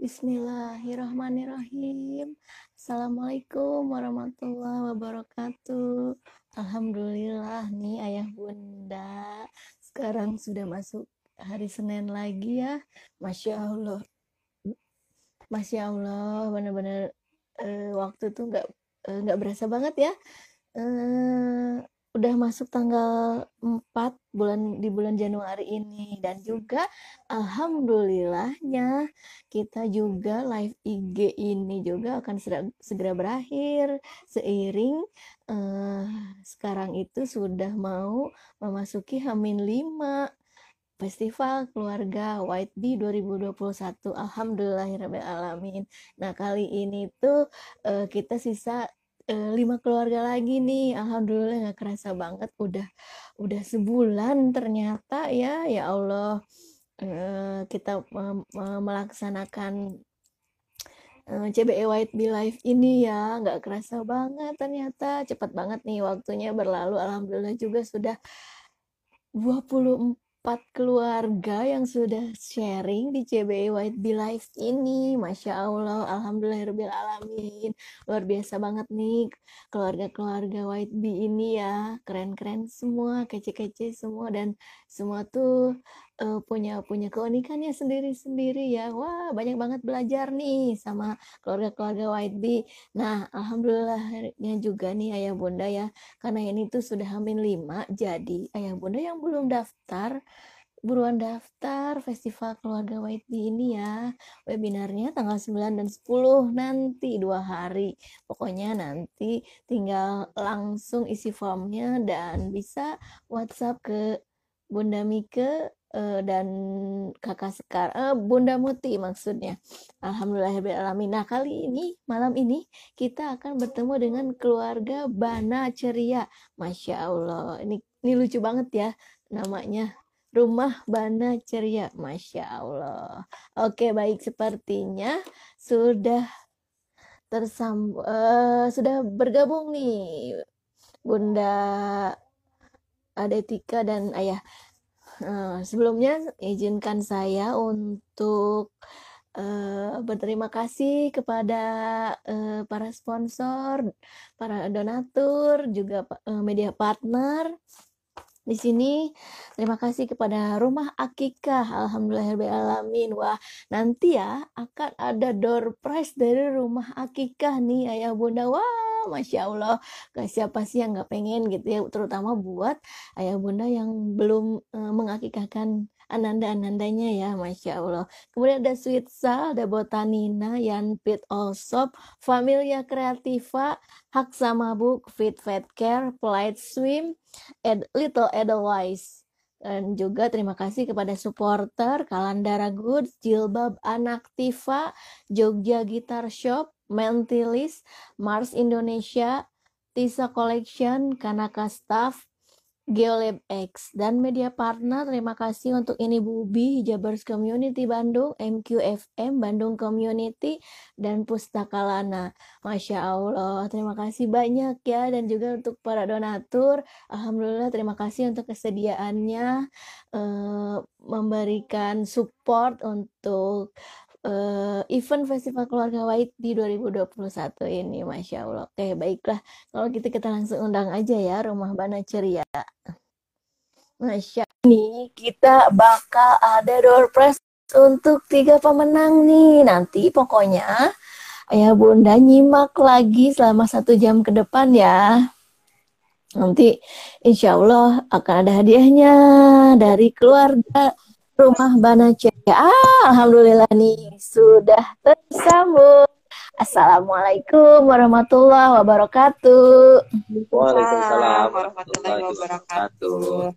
Bismillahirrahmanirrahim. Assalamualaikum warahmatullahi wabarakatuh. Alhamdulillah nih ayah bunda. Sekarang sudah masuk hari Senin lagi ya. Masya Allah. Masya Allah, benar-benar uh, waktu tuh nggak uh, nggak berasa banget ya. Uh, udah masuk tanggal 4 bulan di bulan Januari ini. Dan juga alhamdulillahnya kita juga live IG ini juga akan segera, berakhir. Seiring uh, sekarang itu sudah mau memasuki Hamin 5 Festival Keluarga White Bee 2021 Alhamdulillahirrahmanirrahim Nah kali ini tuh uh, kita sisa lima keluarga lagi nih. Alhamdulillah nggak kerasa banget. Udah udah sebulan ternyata ya ya Allah uh, kita melaksanakan uh, CBE White Bee Life ini ya. Nggak kerasa banget ternyata. Cepat banget nih waktunya berlalu. Alhamdulillah juga sudah 24 empat keluarga yang sudah sharing di CBI White Bee Life ini. Masya Allah, Alhamdulillahirrahmanirrahim. Luar biasa banget nih keluarga-keluarga White Bee ini ya. Keren-keren semua, kece-kece semua. Dan semua tuh uh, punya punya keunikannya sendiri-sendiri ya. Wah, banyak banget belajar nih sama keluarga-keluarga White Bee. Nah, alhamdulillahnya juga nih ayah bunda ya. Karena ini tuh sudah hamil lima, jadi ayah bunda yang belum daftar buruan daftar festival keluarga White Bee ini ya webinarnya tanggal 9 dan 10 nanti dua hari pokoknya nanti tinggal langsung isi formnya dan bisa WhatsApp ke Bunda Mike uh, dan kakak Sekar, uh, Bunda Muti maksudnya. Alhamdulillahirobbilalamin. Nah kali ini malam ini kita akan bertemu dengan keluarga Bana Ceria. Masya Allah, ini ini lucu banget ya namanya. Rumah Bana Ceria, Masya Allah. Oke baik sepertinya sudah tersambung, uh, sudah bergabung nih Bunda Adetika dan Ayah. Uh, sebelumnya izinkan saya untuk uh, berterima kasih kepada uh, para sponsor, para donatur, juga uh, media partner. Di sini terima kasih kepada Rumah Akikah. Alhamdulillahirobbilalamin. Wah, nanti ya akan ada door prize dari Rumah Akikah nih Ayah Bunda. Wah, masya Allah gak siapa sih yang nggak pengen gitu ya terutama buat ayah bunda yang belum uh, mengakikahkan ananda-anandanya ya Masya Allah. Kemudian ada Sweet Sal, ada Botanina, Yanpit Allsop, Familia Kreativa, Hak Samabuk, Fit Fat Care, Polite Swim, Ed, Little Edelweiss. Dan juga terima kasih kepada supporter Kalandara Goods, Jilbab Anaktiva, Jogja Guitar Shop, Mentilis, Mars Indonesia, Tisa Collection, Kanaka Staff, Geolab X, dan media partner. Terima kasih untuk ini Bubi, Jabers Community Bandung, MQFM Bandung Community, dan Pustaka Lana. Masya Allah, terima kasih banyak ya. Dan juga untuk para donatur, Alhamdulillah terima kasih untuk kesediaannya uh, memberikan support untuk uh, event Festival Keluarga White di 2021 ini, Masya Allah. Oke, baiklah. Kalau gitu kita langsung undang aja ya Rumah Bana Ceria. Masya ini kita bakal ada door prize untuk tiga pemenang nih. Nanti pokoknya ayah bunda nyimak lagi selama satu jam ke depan ya. Nanti insya Allah akan ada hadiahnya dari keluarga rumah Bana. Ah, Alhamdulillah nih sudah tersambung. Assalamualaikum warahmatullahi wabarakatuh. Waalaikumsalam warahmatullahi wabarakatuh.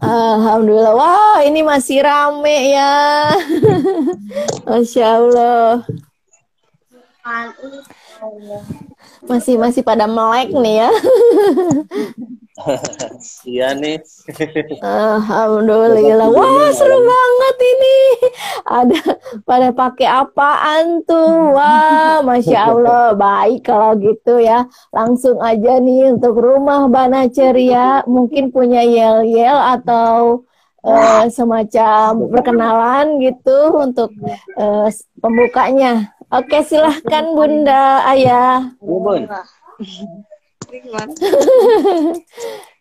Alhamdulillah. Wah, ini masih rame ya. Masya Allah. Masih masih pada melek nih ya. iya nih. Alhamdulillah. Wah, seru banget ini. Ada pada pakai apaan tuh? Wah, masya Allah. Baik kalau gitu ya. Langsung aja nih untuk rumah Bana Ceria. Mungkin punya yel-yel atau uh, semacam perkenalan gitu untuk uh, pembukanya. Oke, silahkan Bunda, Ayah. Bun.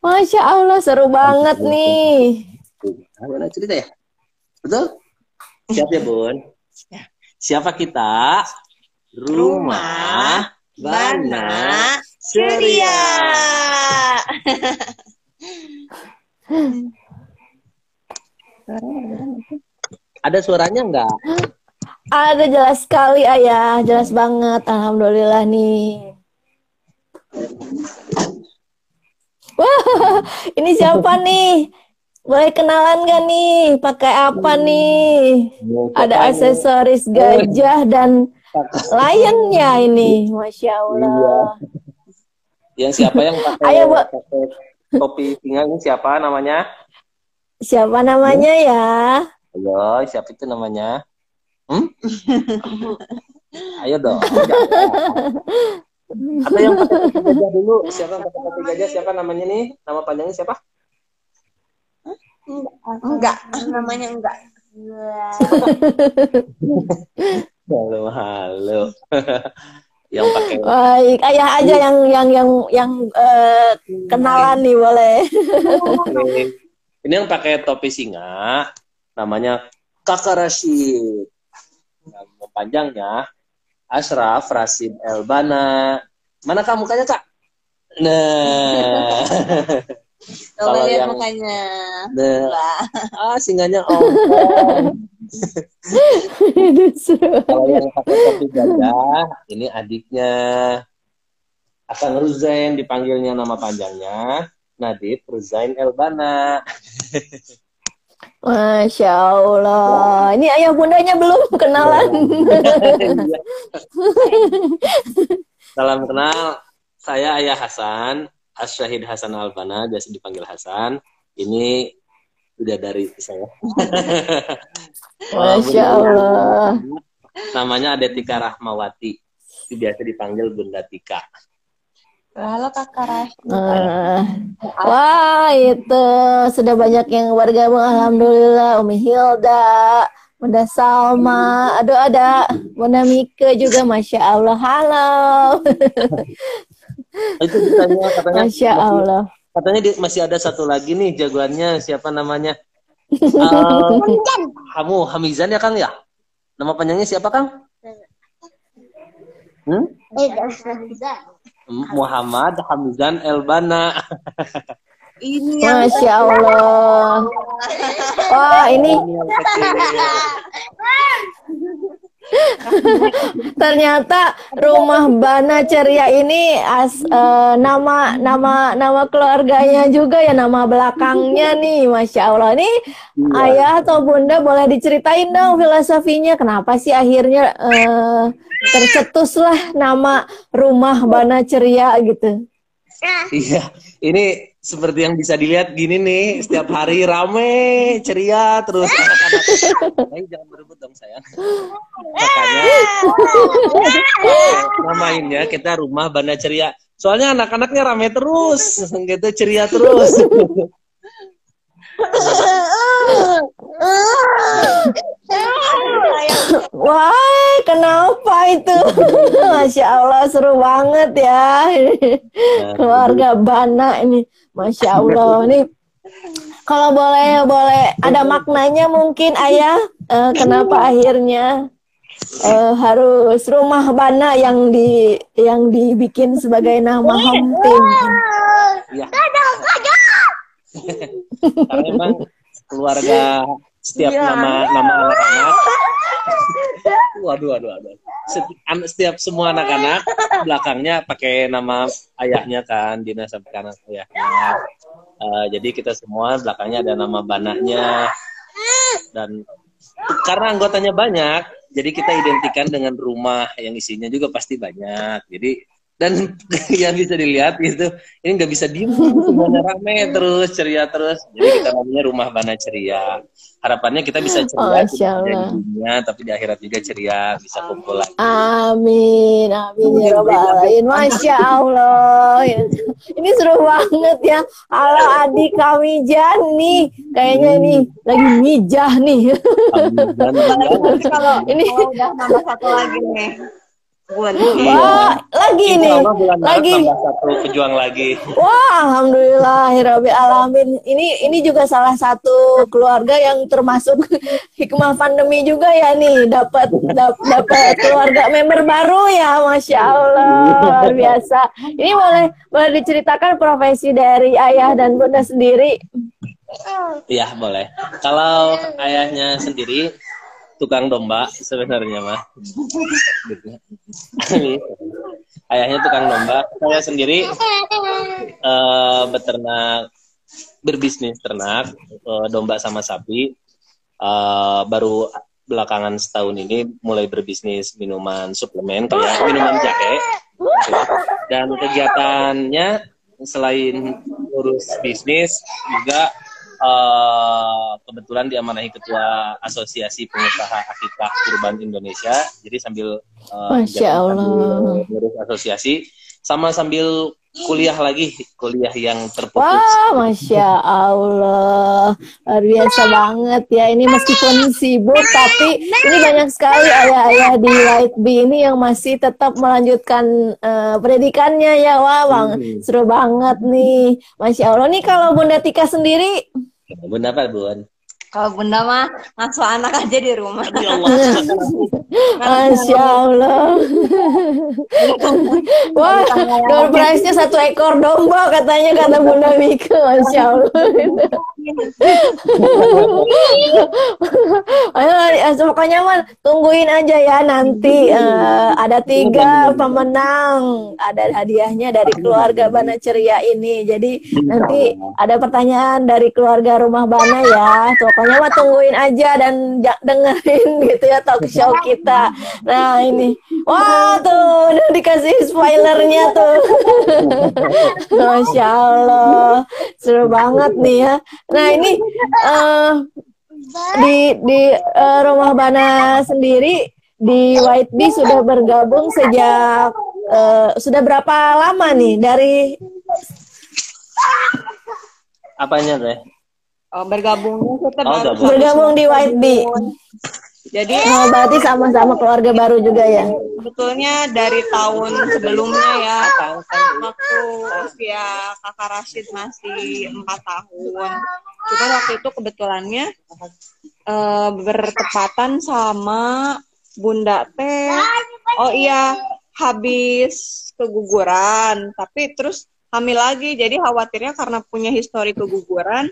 Masya Allah, seru banget nih. Ada cerita ya? Betul? Siap ya, Bun? Siapa kita? Rumah Bana Ceria. Ada suaranya enggak? Ada jelas sekali ayah, jelas banget. Alhamdulillah nih. Wah, ini siapa nih? Boleh kenalan gak nih? Pakai apa nih? Ada aksesoris gajah dan lionnya ini, masya Allah. Iya. Yang siapa yang pakai, Ayo, pakai topi singa ini siapa namanya? Siapa namanya ya? Ayo, siapa itu namanya? Hmm? Ayo dong. Ada yang pakai topi gajah dulu. Siapa yang pakai topi gajah? Siapa namanya nih? Nama panjangnya siapa? Enggak, namanya enggak. Halo, halo. yang pakai Baik, ayah aja yang yang yang yang eh, kenalan nih boleh. ini yang pakai topi singa namanya Kakak Rashid. Nama panjangnya Ashraf Rashid Elbana. Mana kamu mukanya kak? Nah, Kalau lihat yang- mukanya. nah, Lah. ah singanya om. Kalau yang pakai topi gajah, ini adiknya. Akan Ruzain dipanggilnya nama panjangnya. Nadif Ruzain Elbana. Masya Allah. Ini ayah bundanya belum kenalan. Salam kenal, saya Ayah Hasan, Asyahid Hasan Albana, biasa dipanggil Hasan. Ini udah dari saya. Masya Allah. Namanya Adetika Rahmawati. Biasa dipanggil Bunda Tika. Halo Kakak Rash. Nah, wah itu sudah banyak yang bergabung. Alhamdulillah. Umi Hilda, Bunda Salma, aduh ada Bunda Mika juga, masya Allah. Halo, Itu ditanya katanya masya Allah. katanya di- masih ada satu lagi nih jagoannya siapa namanya? Eh, kamu Hamizan ya Kang ya? Nama panjangnya siapa Kang? Hmm? Muhammad Hamizan Elbana. Ini yang Masya Allah. Wah ini Ini ternyata rumah Bana Ceria ini as, eh, nama nama nama keluarganya juga ya nama belakangnya nih, masya Allah. Ini ayah atau bunda boleh diceritain dong filosofinya kenapa sih akhirnya eh, tercetuslah nama rumah Bana Ceria gitu. Iya, ini seperti yang bisa dilihat gini nih, setiap hari rame, ceria terus anak-anak. Jangan berebut dong sayang. Makanya namainnya kita rumah Banda Ceria. Soalnya anak-anaknya rame terus, gitu ceria terus. Wah, kenapa itu? Masya Allah, seru banget ya. Keluarga Bana ini, Masya Allah. Nih, kalau boleh, boleh ada maknanya mungkin ayah, eh, kenapa akhirnya eh, harus rumah Bana yang di yang dibikin sebagai nama home team? Iya. Karena memang keluarga setiap Iya. nama nama anak-anak. Waduh waduh waduh. Seti- an- setiap semua anak-anak belakangnya pakai nama ayahnya kan Dina sampai kanan ayahnya Eh, jadi kita semua belakangnya ada nama banaknya dan karena anggotanya banyak jadi kita identikan dengan rumah yang isinya juga pasti banyak. Jadi dan yang bisa dilihat itu ini nggak bisa diem semuanya rame terus ceria terus jadi kita namanya rumah bana ceria harapannya kita bisa ceria hanya Allah. di dunia tapi di akhirat juga ceria bisa kumpul lagi Amin, amin ya robbal alamin. Masya Allah. Ya. Ini seru banget ya. Halo adik kami Jan nih. Kayaknya nih lagi mijah nih. Amin. Dan- Nanti kalau Ini- kalau udah nambah satu lagi nih. Iya. Wah, lagi Insya nih. Bulan Lagi. satu pejuang lagi Wah, alhamdulillah Rabbil alamin. Ini ini juga salah satu keluarga yang termasuk hikmah pandemi juga ya nih, dapat dap- dapat keluarga member baru ya, masya Allah luar biasa. Ini boleh boleh diceritakan profesi dari ayah dan bunda sendiri? Iya boleh. Kalau ayahnya sendiri tukang domba sebenarnya mah. Ayahnya tukang domba. Saya sendiri eh, beternak, berbisnis ternak eh, domba sama sapi. Eh, baru belakangan setahun ini mulai berbisnis minuman suplemen kayak minuman jahe. Dan kegiatannya selain urus bisnis juga eh, kebetulan diamanahi ketua Asosiasi Pengusaha Akikah Kurban Indonesia. Jadi sambil Masya Allah. sambil ngurus asosiasi sama sambil kuliah lagi, kuliah yang terputus. Wah, masya Allah, luar biasa banget ya. Ini meskipun sibuk, tapi ini banyak sekali ayah-ayah di White Bee ini yang masih tetap melanjutkan eh, pendidikannya ya. Wah, bang, Hmm. seru banget nih, masya Allah. Nih kalau Bunda Tika sendiri, Bunda apa, Bun? Kalau bunda mah ngasuh anak aja di rumah. Ya Allah. masya Allah. Wah, door prize-nya satu ekor domba katanya kata Bunda Mika, masya Allah. Pokoknya mah tungguin aja ya nanti eh, ada tiga pemenang, ada hadiahnya dari keluarga Bana Ceria ini. Jadi nanti ada pertanyaan dari keluarga Rumah Bana ya. Pokoknya mah tungguin aja dan dengerin gitu ya talk show kita. Nah ini, wah tuh udah dikasih spoilernya tuh. Masya Allah, seru banget nih ya. Nah ini eh di di eh, rumah Bana sendiri di White Bee sudah bergabung sejak eh, sudah berapa lama nih dari Apanya teh? Oh, bergabungnya kita Oh, bergabung di White Bee? Jadi Oh, berarti sama-sama keluarga baru juga ya? sebetulnya dari tahun sebelumnya ya, tahun waktu usia kakak Rashid masih empat tahun. Cuma waktu itu kebetulannya eh, bertepatan sama Bunda Teh. Oh iya, habis keguguran, tapi terus hamil lagi. Jadi khawatirnya karena punya histori keguguran,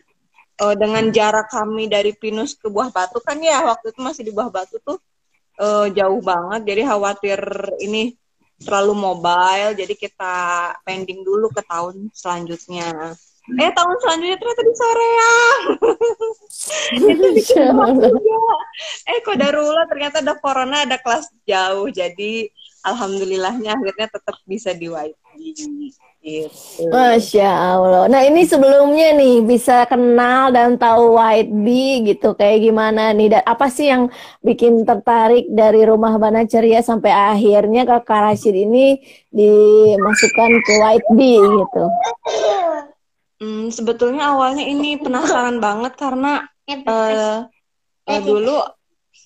eh, dengan jarak kami dari Pinus ke Buah Batu kan ya waktu itu masih di Buah Batu tuh eh, jauh banget. Jadi khawatir ini terlalu mobile jadi kita pending dulu ke tahun selanjutnya. Eh tahun selanjutnya ternyata di Soreang itu bikin eh kok darulah ternyata ada corona ada kelas jauh. Jadi alhamdulillahnya akhirnya tetap bisa di YP gitu. Masya Allah. Nah ini sebelumnya nih bisa kenal dan tahu White Bee gitu kayak gimana nih dan apa sih yang bikin tertarik dari rumah Bana Ceria sampai akhirnya Kakak Rashid ini dimasukkan ke White Bee gitu. Hmm, sebetulnya awalnya ini penasaran banget karena eh eh, dulu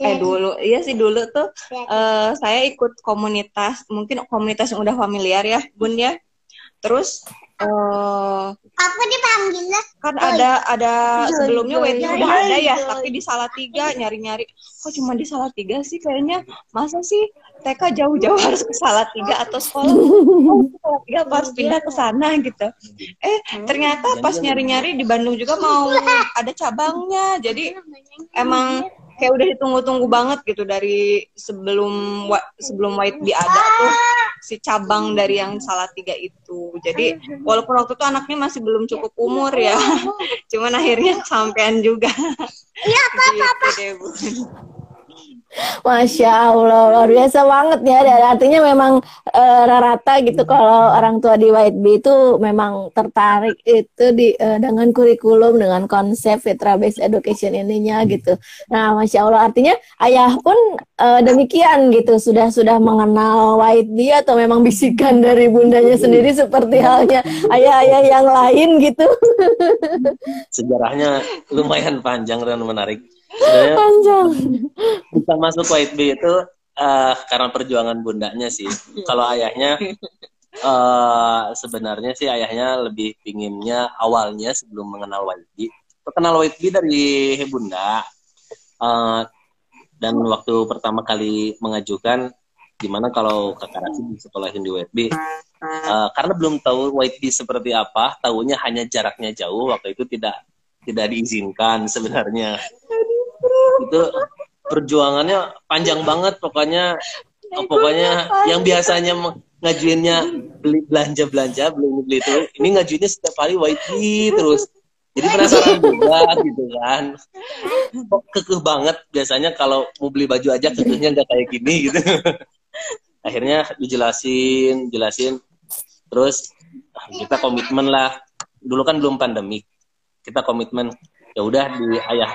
eh dulu iya sih dulu tuh eh, saya ikut komunitas mungkin komunitas yang udah familiar ya bun ya terus eh Aku dipanggil lah. kan ada ada sebelumnya wedding udah ada ya tapi di Salatiga nyari-nyari. Kok cuma di Salatiga sih kayaknya? Masa sih TK jauh-jauh harus ke Salatiga atau sekolah? Oh, ke Salatiga apa harus pindah ke sana gitu. Eh ternyata pas nyari-nyari di Bandung juga mau ada cabangnya. Jadi emang kayak udah ditunggu-tunggu banget gitu dari sebelum sebelum White Bee ada tuh si cabang dari yang Salatiga itu. Jadi walaupun waktu itu anaknya masih belum cukup umur ya, cuman akhirnya sampean juga. Iya, apa apa. Masya Allah, luar biasa banget ya. Dan artinya memang uh, rata gitu kalau orang tua di White Bee itu memang tertarik itu di uh, dengan kurikulum, dengan konsep Fitra Based Education ininya gitu. Nah, Masya Allah, artinya ayah pun uh, demikian gitu, sudah sudah mengenal White Bee atau memang bisikan dari bundanya sendiri seperti halnya ayah-ayah yang lain gitu. Sejarahnya lumayan panjang dan menarik Sebenarnya Panjang. Bisa masuk White Bee itu uh, karena perjuangan bundanya sih. Kalau ayahnya uh, sebenarnya sih ayahnya lebih pinginnya awalnya sebelum mengenal White Bee. Kenal White Bee dari bunda. Uh, dan waktu pertama kali mengajukan gimana kalau kakak Rasi di sekolahin di White Bee uh, karena belum tahu White Bee seperti apa tahunya hanya jaraknya jauh waktu itu tidak tidak diizinkan sebenarnya. Itu perjuangannya panjang banget pokoknya. Pokoknya yang biasanya ngajuinnya beli belanja belanja beli beli itu ini ngajuinnya setiap hari YT terus. Jadi penasaran juga gitu kan. Kok kekeh banget biasanya kalau mau beli baju aja kekehnya nggak kayak gini gitu. Akhirnya dijelasin jelasin. Terus kita komitmen lah. Dulu kan belum pandemik kita komitmen ya udah di ayah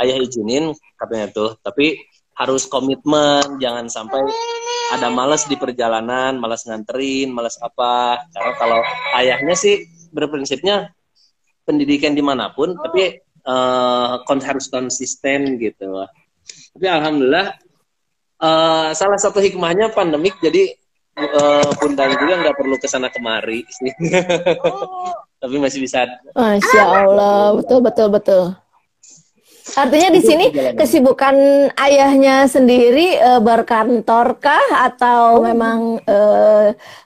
ayah izinin katanya tuh. Tapi harus komitmen jangan sampai ada males di perjalanan males nganterin males apa. Karena kalau ayahnya sih berprinsipnya pendidikan di mana pun tapi uh, harus konsisten gitu. Tapi alhamdulillah uh, salah satu hikmahnya pandemik jadi uh, bunda juga nggak perlu ke sana kemari sih tapi masih bisa. Masya Allah, betul betul betul. Artinya di sini kesibukan ayahnya sendiri e, berkantorkah atau memang e,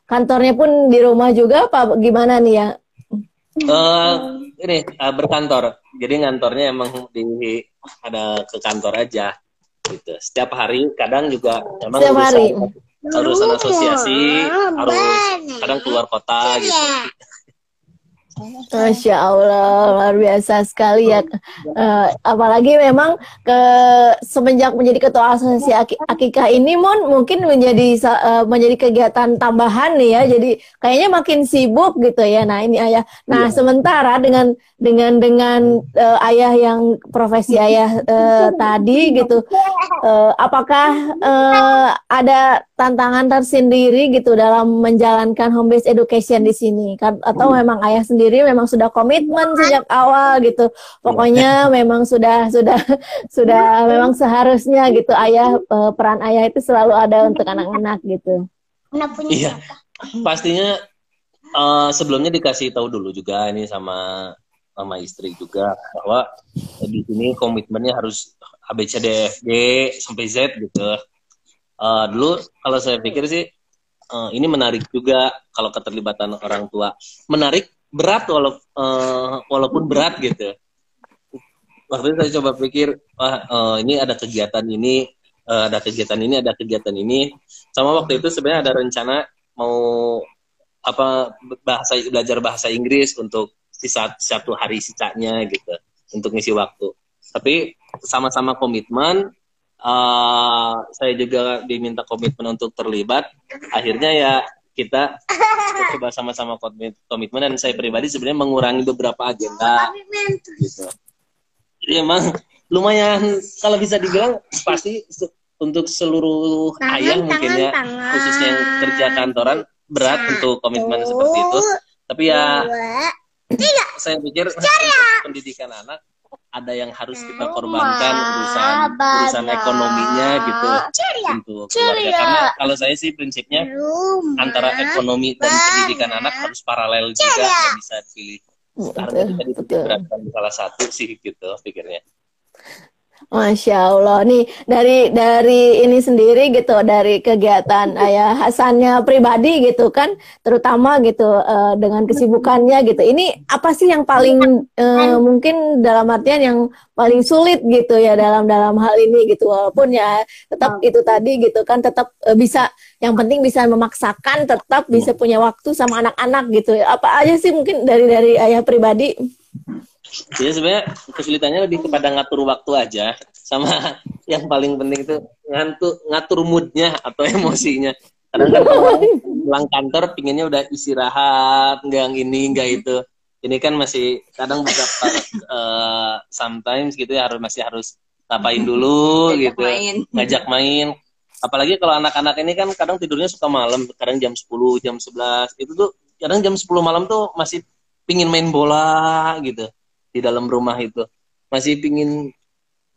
kantornya pun di rumah juga apa gimana nih ya? Uh, ini uh, berkantor. Jadi ngantornya emang di ada ke kantor aja gitu. Setiap hari kadang juga emang Setiap hari. urusan asosiasi harus kadang keluar kota gitu. Masya Allah, luar biasa sekali ya. Uh, apalagi memang ke semenjak menjadi ketua asosiasi akikah ini, Mon mungkin menjadi uh, menjadi kegiatan tambahan nih ya. Jadi kayaknya makin sibuk gitu ya. Nah ini ayah. Nah ya. sementara dengan dengan dengan uh, ayah yang profesi ayah uh, tadi gitu, uh, apakah uh, ada tantangan tersendiri gitu dalam menjalankan home based education di sini? Atau memang ayah sendiri sendiri memang sudah komitmen sejak awal gitu. Pokoknya memang sudah sudah sudah memang seharusnya gitu ayah eh, peran ayah itu selalu ada untuk anak-anak gitu. Iya. Pastinya uh, sebelumnya dikasih tahu dulu juga ini sama sama istri juga bahwa di sini komitmennya harus ABCDFG sampai Z gitu. Uh, dulu kalau saya pikir sih uh, ini menarik juga kalau keterlibatan orang tua. Menarik berat walau, uh, walaupun berat gitu. Waktu itu saya coba pikir wah uh, ini ada kegiatan ini uh, ada kegiatan ini ada kegiatan ini. Sama waktu itu sebenarnya ada rencana mau apa bahasa belajar bahasa Inggris untuk sisa satu hari sisanya gitu untuk ngisi waktu. Tapi sama-sama komitmen uh, saya juga diminta komitmen untuk terlibat. Akhirnya ya kita coba sama-sama komitmen dan saya pribadi sebenarnya mengurangi beberapa agenda gitu. Jadi emang lumayan kalau bisa dibilang pasti untuk seluruh tangan, ayah mungkin ya tangan. khususnya yang kerja kantoran berat Satu, untuk komitmen seperti itu. Tapi ya dua, saya pikir pendidikan anak ada yang harus kita korbankan urusan urusan ekonominya gitu. Untuk keluarga. karena kalau saya sih prinsipnya antara ekonomi dan pendidikan anak harus paralel juga nggak bisa pilih karena kita diberatkan salah satu sih gitu pikirnya Masya Allah. Nih dari dari ini sendiri gitu dari kegiatan ayah Hasannya pribadi gitu kan terutama gitu uh, dengan kesibukannya gitu. Ini apa sih yang paling uh, mungkin dalam artian yang paling sulit gitu ya dalam dalam hal ini gitu. Walaupun ya tetap itu tadi gitu kan tetap uh, bisa yang penting bisa memaksakan tetap bisa punya waktu sama anak-anak gitu. Apa aja sih mungkin dari dari ayah pribadi jadi sebenarnya kesulitannya lebih kepada ngatur waktu aja sama yang paling penting itu ngantuk ngatur moodnya atau emosinya. Kadang kan pulang kantor pinginnya udah istirahat nggak ini nggak itu. Ini kan masih kadang beberapa uh, sometimes gitu ya harus masih harus ngapain dulu Ngajak gitu main. ngajak main. Apalagi kalau anak-anak ini kan kadang tidurnya suka malam kadang jam 10 jam 11 itu tuh kadang jam 10 malam tuh masih pingin main bola gitu di dalam rumah itu. Masih pingin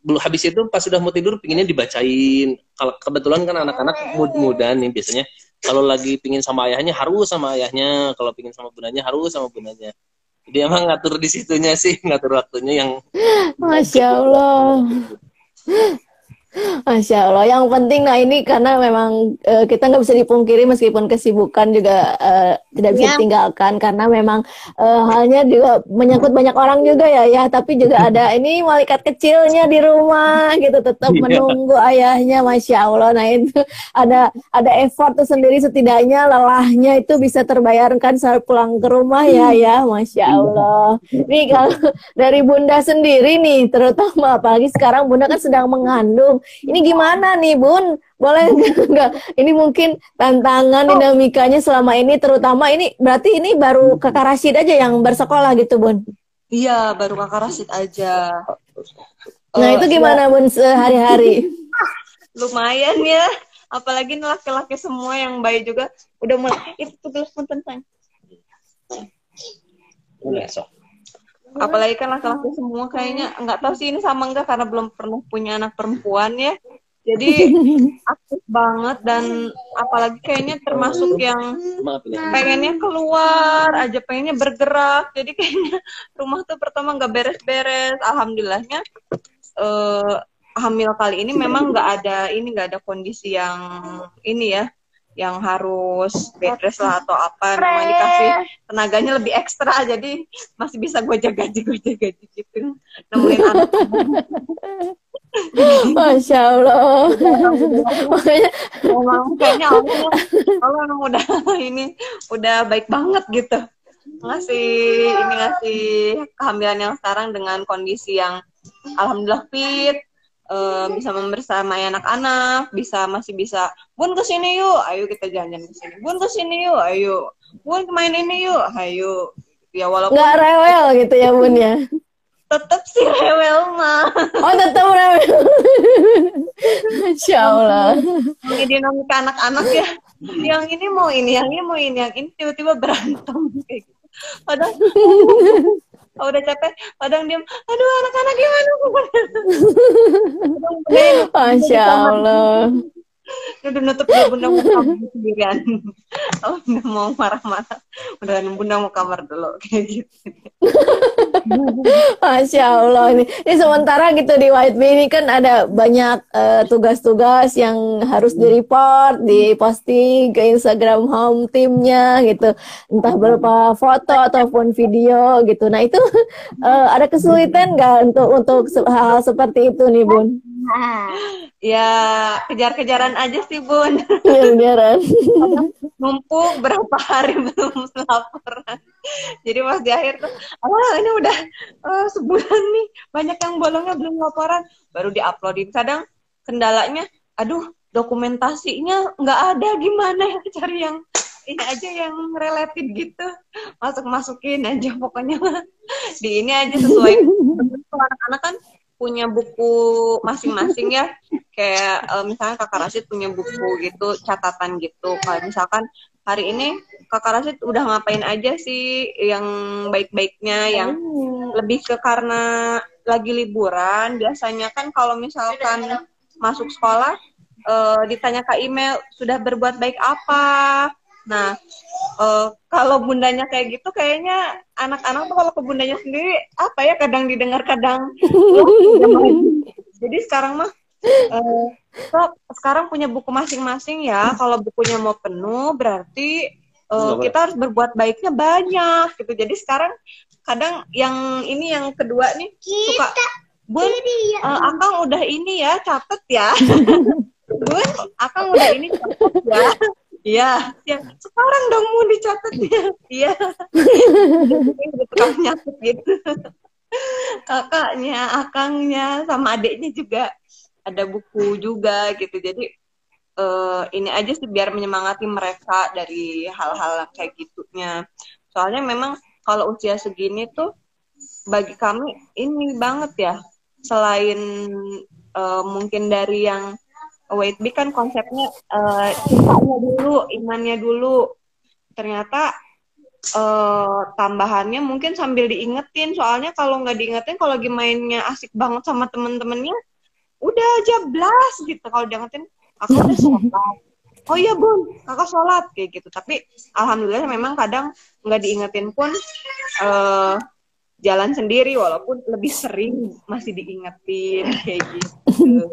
belum habis itu pas sudah mau tidur pinginnya dibacain. Kalau kebetulan kan anak-anak muda nih biasanya. Kalau lagi pingin sama ayahnya harus sama ayahnya. Kalau pingin sama bundanya harus sama bundanya. Jadi emang ngatur di situnya sih ngatur waktunya yang Masya Allah. Masya Allah. Yang penting, nah ini karena memang eh, kita nggak bisa dipungkiri meskipun kesibukan juga eh, tidak bisa Ya. ditinggalkan karena memang eh, halnya juga menyangkut banyak orang juga ya ya. Tapi juga ada ini malaikat kecilnya di rumah gitu tetap Iya. menunggu ayahnya. Masya Allah. Nah itu ada ada effort tuh sendiri setidaknya lelahnya itu bisa terbayarkan saat pulang ke rumah ya ya. Masya Allah. Nih kalau dari Bunda sendiri nih, terutama apalagi sekarang Bunda kan sedang mengandung. Ini gimana nih Bun? Boleh nggak? Ini mungkin tantangan dinamikanya selama ini, terutama ini berarti ini baru kakak Rashid aja yang bersekolah gitu Bun. Iya, baru kakak Rasid aja. Nah Eh, itu gimana Bun sehari-hari? lumayan ya apalagi laki-laki semua yang baik juga udah mulai itu tugas punten sayang. Udah, sok. Apalagi kan laki-laki semua kayaknya nggak tahu sih ini sama enggak karena belum pernah punya anak perempuan ya. Jadi aktif banget dan apalagi kayaknya termasuk yang pengennya keluar aja pengennya bergerak. Jadi kayaknya rumah tuh pertama nggak beres-beres. Alhamdulillahnya eh, hamil kali ini memang nggak ada ini nggak ada kondisi yang ini ya yang harus bed rest lah atau apa memang dikasih tenaganya lebih ekstra jadi masih bisa gue jaga gaji gue jaga gaji gitu nemenin anak. Masya Allah. Makanya memang kayaknya Allah, Allah udah ini udah baik banget gitu. Ngasih ini ngasih kehamilan yang sekarang dengan kondisi yang alhamdulillah fit eh, bisa membersamai anak-anak bisa masih bisa bun ke sini yuk ayo kita jalan-jalan ke sini. Bun ke sini yuk ayo. Bun main ini yuk ayo. Ya walaupun nggak rewel gitu ya Bun ya. tetap sih rewel mah Oh tetap rewel. Masya Allah. ini dinamika anak-anak ya. Yang ini mau ini yang ini mau ini yang ini tiba-tiba berantem. Kayak gitu padahal kalau udah capek. Kadang diam aduh anak-anak gimana Masya Allah. udah nutup bunda mau kamar sendirian. Oh nggak mau marah-marah. Udah bunda mau kamar dulu kayak gitu Masya Allah ini, ini sementara gitu di White Bee ini kan ada banyak eh, tugas-tugas yang harus di report, di posting ke Instagram home timnya gitu, entah berupa foto ataupun video gitu. Nah itu eh, ada kesulitan nggak untuk untuk se- hal seperti itu nih Bun? ya kejar-kejaran aja sih bun Biaran. numpuk berapa hari belum laporan jadi pas di akhir tuh ah ini udah eh, sebulan nih banyak yang bolongnya belum laporan. Baru diuploadin. Kadang kendalanya aduh dokumentasinya nggak ada gimana ya cari yang ini aja yang related gitu. Masuk masukin aja pokoknya. Di ini aja sesuai. Anak-anak kan punya buku masing-masing ya. Kayak eh, misalnya kakak Rashid punya buku gitu catatan gitu. Kalau misalkan hari ini kakak Rashid udah ngapain aja sih yang baik-baiknya yang lebih ke karena lagi liburan? Biasanya kan kalau misalkan masuk sekolah eh, ditanya ke email sudah berbuat baik apa? Nah eh, kalau bundanya kayak gitu kayaknya anak-anak tuh kalau ke bundanya sendiri apa ya kadang didengar kadang jadi sekarang mah eh, so, sekarang punya buku masing-masing ya. Kalau bukunya mau penuh berarti eh, kita harus berbuat baiknya banyak gitu jadi sekarang kadang yang ini yang kedua nih suka bun eh, akang udah ini ya catet ya bun akang udah ini catet ya Iya, ya. sekarang dong mau dicatat ya. Iya. Nyatet gitu. Kakaknya, akangnya, sama adiknya juga ada buku juga gitu jadi uh, ini aja sih biar menyemangati mereka dari hal-hal kayak gitunya. Soalnya memang kalau usia segini tuh bagi kami ini banget ya. Selain uh, mungkin dari yang weight big kan konsepnya uh, cintanya dulu imannya dulu. Ternyata uh, tambahannya mungkin sambil diingetin. Soalnya kalau nggak diingetin kalau lagi mainnya asik banget sama temen-temennya udah aja blas gitu. Kalau diingetin aku udah sholat. Oh iya bun kakak sholat kayak gitu. Tapi alhamdulillah memang kadang nggak diingetin pun uh, jalan sendiri walaupun lebih sering masih diingetin kayak gitu.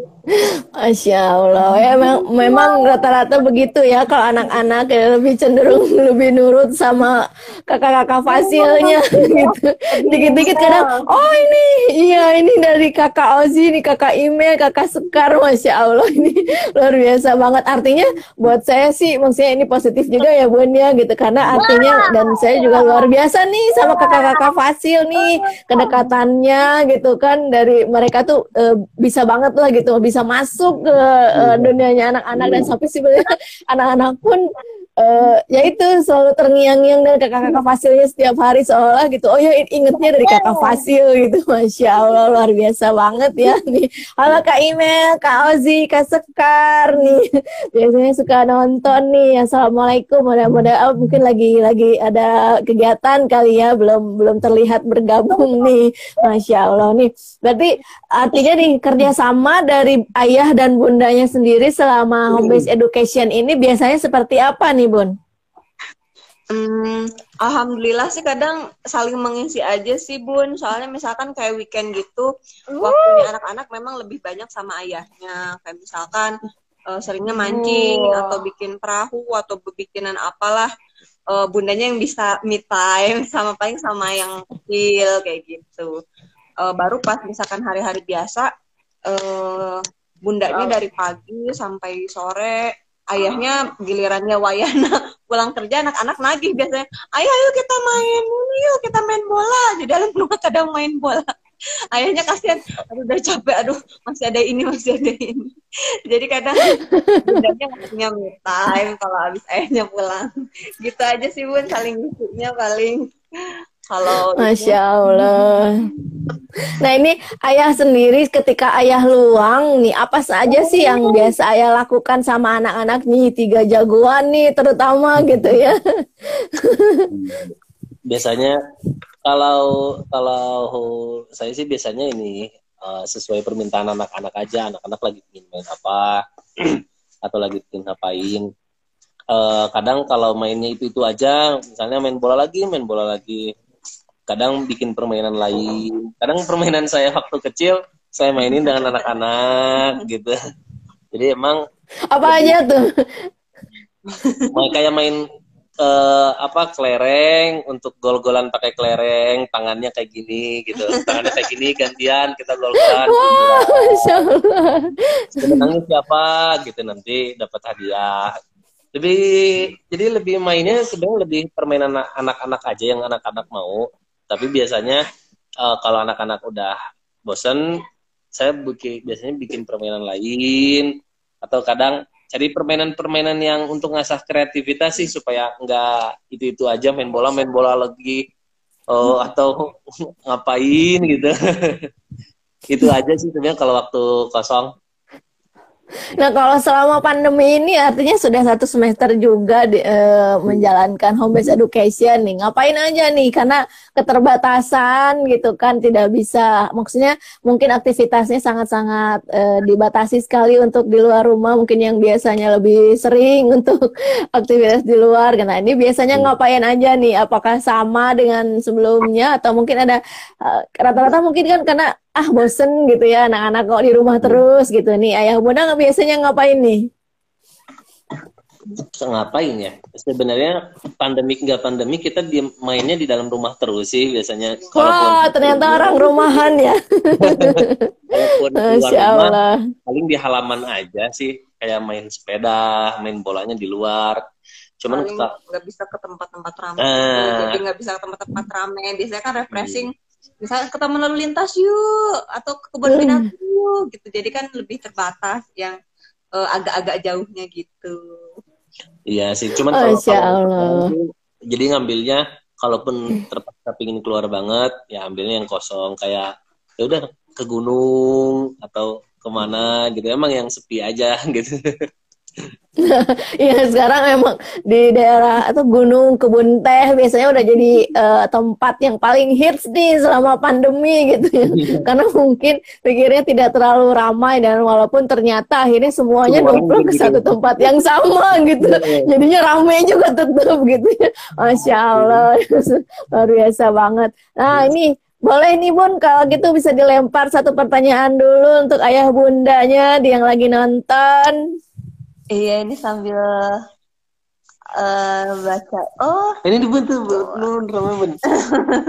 Masya Allah ya memang, memang rata-rata begitu ya kalau anak-anak ya lebih cenderung lebih nurut sama kakak-kakak fasilnya gitu. Dikit-dikit kadang oh ini iya ini dari kakak Ozi, ini kakak Ime, kakak Sekar, masya Allah ini luar biasa banget. Artinya buat saya sih maksudnya ini positif juga ya Bun ya gitu karena artinya dan saya juga luar biasa nih sama kakak-kakak fasil nih kedekatannya gitu kan dari mereka tuh uh, bisa banget lah gitu bisa masuk ke uh, dunianya anak-anak dan sampai sebenarnya anak-anak pun uh, ya itu selalu terngiang-ngiang dari kakak-kakak Fasilnya setiap hari seolah gitu. Oh ya ingetnya dari kakak Fasil gitu. Masya Allah luar biasa banget ya nih. Halo Kak Email Kak Ozi Kak Sekar nih. Biasanya suka nonton nih. Assalamualaikum. Mudah-mudahan oh, mungkin lagi lagi ada kegiatan kali ya. Belum belum terlihat bergabung nih. Masya Allah nih. Berarti artinya nih kerjasama dari ayah dan bundanya sendiri selama home based education ini biasanya seperti apa nih Bun? Hmm, alhamdulillah sih kadang saling mengisi aja sih Bun. Soalnya misalkan kayak weekend gitu, waktunya anak-anak memang lebih banyak sama ayahnya. Kayak misalkan uh, seringnya mancing oh. atau bikin perahu atau bikinan apalah. Uh, bundanya yang bisa me time sama paling sama yang kecil kayak gitu. Uh, baru pas misalkan hari-hari biasa, uh, bundanya dari pagi sampai sore ayahnya gilirannya Wayana pulang kerja anak-anak nagih biasanya. Ayo ayo kita main ini yuk kita main bola. Di dalam rumah kadang main bola. Ayahnya kasihan. Aduh udah capek aduh masih ada ini masih ada ini. Jadi kadang bundanya nggak punya me time kalau habis ayahnya pulang. Gitu aja sih bun saling ngisinya paling kalau Masya Allah. Nah ini ayah sendiri ketika ayah luang nih apa saja sih yang biasa ayah lakukan sama anak-anak nih tiga jagoan nih terutama gitu ya. Biasanya kalau kalau saya sih biasanya ini uh, sesuai permintaan anak-anak aja anak-anak lagi ingin main apa atau lagi ingin ngapain. Uh, kadang kalau mainnya itu itu aja misalnya main bola lagi main bola lagi kadang bikin permainan lain. Kadang permainan saya waktu kecil saya mainin dengan anak-anak gitu. Jadi emang apa aja tuh? Main kayak main uh, apa kelereng untuk gol-golan pakai kelereng tangannya kayak gini gitu. Tangannya kayak gini gantian kita gol-golan. Wow, sebenarnya siapa gitu. Nanti dapat hadiah. Lebih jadi lebih mainnya sebenarnya lebih permainan anak-anak aja yang anak-anak mau tapi biasanya uh, kalau anak-anak udah bosen saya bikin, biasanya bikin permainan lain. Atau kadang cari permainan-permainan yang untuk ngasah kreativitas sih supaya nggak itu itu aja main bola main bola lagi. Oh, atau ngapain gitu. Itu aja sih sebenarnya kalau waktu kosong Nah, kalau selama pandemi ini artinya sudah satu semester juga di, e, menjalankan home based education nih. Ngapain aja nih? Karena keterbatasan gitu kan tidak bisa. Maksudnya mungkin aktivitasnya sangat-sangat e, dibatasi sekali untuk di luar rumah. Mungkin yang biasanya lebih sering untuk aktivitas di luar. Nah, ini biasanya hmm. ngapain aja nih? Apakah sama dengan sebelumnya atau mungkin ada eh, rata-rata e, mungkin kan karena ah bosen gitu ya anak-anak kok di rumah terus gitu nih. Ayah bunda biasanya ngapain nih? Ngapain ya? Sebenarnya pandemi nggak pandemi kita di, mainnya di dalam rumah terus sih biasanya. Wah wow, ternyata orang rumahan ya. Walaupun keluar rumah paling di halaman aja sih. Kayak main sepeda main bolanya di luar. Cuman nggak bisa ke tempat-tempat ramai nah, jadi nggak bisa ke tempat-tempat ramai biasanya kan refreshing. hmm misalnya ke taman lalu lintas yuk atau ke kebun binatang yuk gitu jadi kan lebih terbatas yang eh, agak-agak jauhnya gitu Iya sih, cuman kalau Masya kalau Allah. jadi ngambilnya kalaupun terpaksa pingin keluar banget, ya ambilnya yang kosong kayak ya udah ke gunung atau ke mana gitu. Emang yang sepi aja gitu. Iya sekarang emang di daerah atau gunung kebun teh biasanya udah jadi eh, tempat yang paling hits nih selama pandemi gitu ya. Karena mungkin pikirnya tidak terlalu ramai dan walaupun ternyata akhirnya semuanya numpuk ke begitu. satu tempat yang sama gitu. Jadinya ramai juga tetap gitu ya. Masya Allah luar biasa banget. Nah ini boleh nih Bun kalau gitu bisa dilempar satu pertanyaan dulu untuk ayah bundanya yang lagi nonton. Iya ini sambil eh, baca oh Ini di tuh belum ramai bun.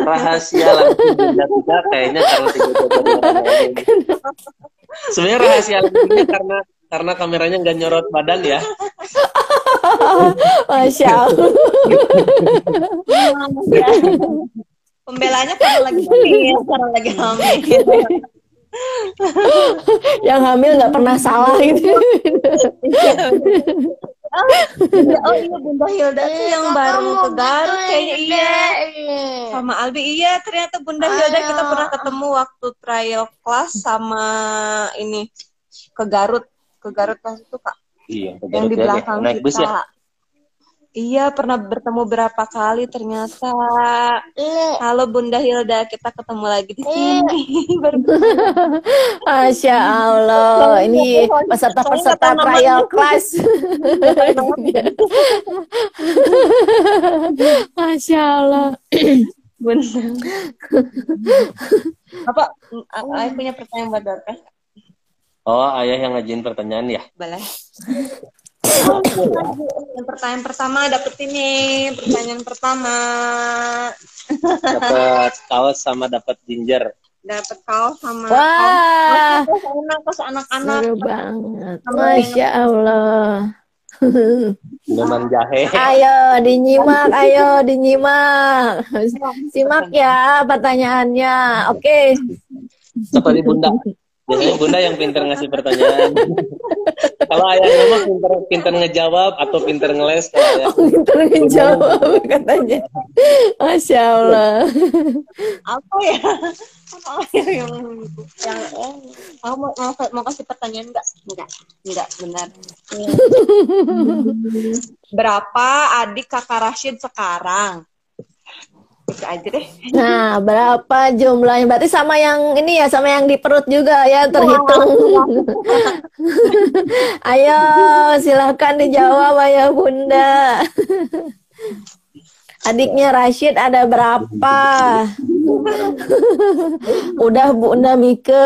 Rahasia tiga tiga kayaknya karena tiga Sebenarnya rahasia langsungnya karena karena kameranya nggak nyorot badan ya. Masya Allah. pembelanya karena lagi hamil karena lagi hamil Yang hamil nggak pernah salah gitu. oh, iya, oh iya Bunda Hilda tuh yang baru ke Garut kayaknya. Iya. Sama Albi. Iya ternyata Bunda Hilda kita pernah ketemu waktu trial class sama ini ke Garut. Ke Garut pas itu kak. Iya. yang di Garut ya, belakang naik kita bus ya. Iya pernah bertemu berapa kali ternyata. Halo Bunda Hilda. Kita ketemu lagi di sini. Baru Masya Allah. Ini peserta-peserta trial class. Masya Allah. Bunda. Apa? Ayah punya pertanyaan buat Dorcas Oh, ayah yang ngajuin pertanyaan ya. boleh yang pertanyaan pertama dapet ini pertanyaan pertama Dapat kaos sama dapat ginger. dapat kaos sama Wah, kaos kaos anak-anak seru banget. Masya Allah. Minuman jahe. Ayo dinyimak, ayo dinyimak. Simak ya pertanyaannya. Oke. Seperti bunda. Biasanya bunda yang pinter ngasih pertanyaan. Kalau ayahnya mah pinter, pinter ngejawab atau pinter ngeles. Kalau ayah. Pintar menjawab katanya. Masya Allah. apa ya apa ya yang yang eh, kamu mau, mau mau kasih pertanyaan enggak enggak enggak benar berapa adik kakak Rashid sekarang aja deh Nah, berapa jumlahnya? Berarti sama yang ini ya, sama yang di perut juga ya, terhitung. Ayo, silakan dijawab ayah bunda. Adiknya Rashid ada berapa? udah Bunda Mike,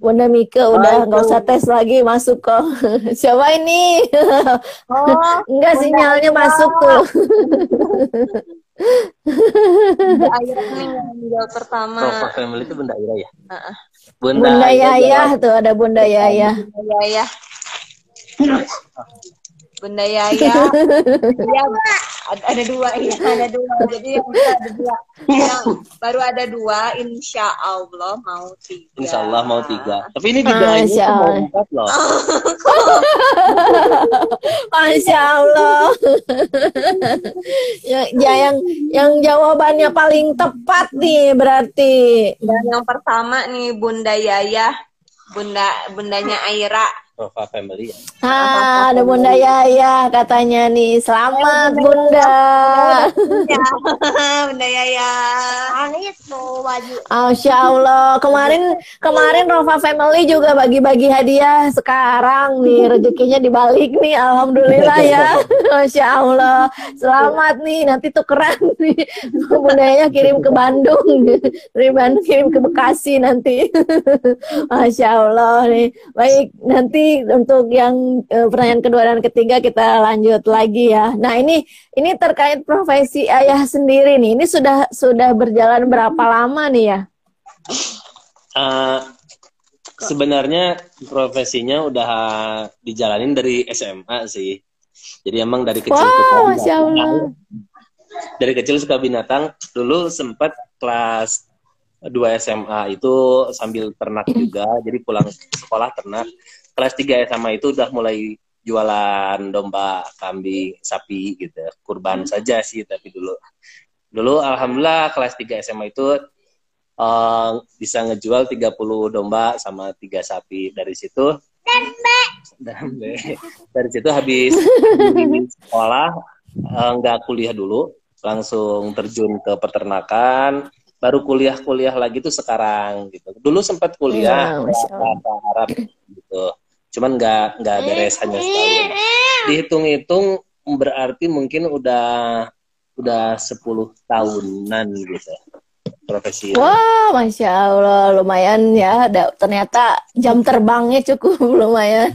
Bunda Mike udah nggak usah tes lagi masuk kok. Siapa ini? oh Enggak sinyalnya masuk tuh. Ayah nih yang menjawab pertama Rofa Family itu bunda Ira ya. Heeh. Bunda, Bunda Ira Yayah tuh ada Bunda Yayah. Bunda Yaya Bunda Yaya Iya, ada, ada dua ya ada dua jadi yang bisa ada dua yang baru ada dua insya Allah mau tiga Insya Allah mau tiga. Tapi ini Masya tuh mau Allah. empat loh. Masya Allah. ya, ya, yang yang jawabannya paling tepat nih berarti. dan yang pertama nih Bunda Yaya Bunda bundanya Aira Rofa Family ya. Ah, ada Bunda Yaya katanya nih. Selamat Bunda. ya Bunda Yaya Masya Allah. Kemarin kemarin Rova Family juga bagi-bagi hadiah. Sekarang nih rezekinya dibalik nih. Alhamdulillah ya. Masya Allah. Selamat nih. Nanti tukeran nih. Bunda Yaya kirim ke Bandung. Dari Bandung kirim ke Bekasi nanti. Masya Allah nih. Baik, nanti untuk yang eh, pertanyaan kedua dan ketiga kita lanjut lagi ya. Nah, ini ini terkait profesi ayah sendiri nih. Ini sudah sudah berjalan berapa lama nih ya? Eh, sebenarnya profesinya udah dijalanin dari SMA sih. Jadi emang dari kecil Wow, suka binatang. Dari kecil suka binatang. Dulu sempat kelas dua SMA itu sambil ternak juga, jadi pulang sekolah ternak. Kelas 3 SMA itu udah mulai jualan domba, kambing, sapi gitu, kurban saja sih tapi dulu. Dulu alhamdulillah kelas 3 SMA itu uh, bisa ngejual 30 domba sama tiga sapi. Dari situ dan dari situ habis sekolah uh, nggak kuliah dulu, langsung terjun ke peternakan baru kuliah-kuliah lagi tuh sekarang gitu. Dulu sempat kuliah ya, bahasa Arab gitu. Cuman nggak nggak beres hanya setahun. Dihitung-hitung berarti mungkin udah udah 10 tahunan gitu profesi. Wah, masya Allah, lumayan ya. Da, ternyata jam terbangnya cukup lumayan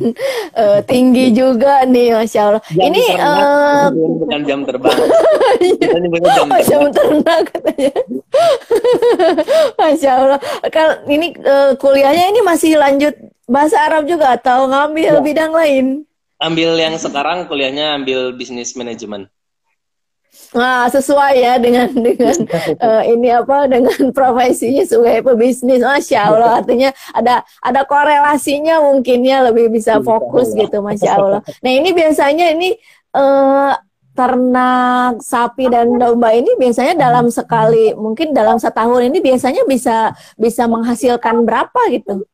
uh, tinggi juga nih, masya Allah. Jam Ini uh, bukan jam terbang. jam, oh, jam ternak katanya. masya Allah. Kalau ini uh, kuliahnya ini masih lanjut bahasa Arab juga atau ngambil ya. bidang lain? Ambil yang sekarang kuliahnya ambil bisnis manajemen. Nah, sesuai ya dengan dengan uh, ini apa dengan profesinya sebagai pebisnis. Masya Allah, artinya ada ada korelasinya mungkinnya lebih bisa fokus gitu, Masya Allah. Nah, ini biasanya ini uh, ternak sapi dan domba ini biasanya dalam sekali mungkin dalam setahun ini biasanya bisa bisa menghasilkan berapa gitu?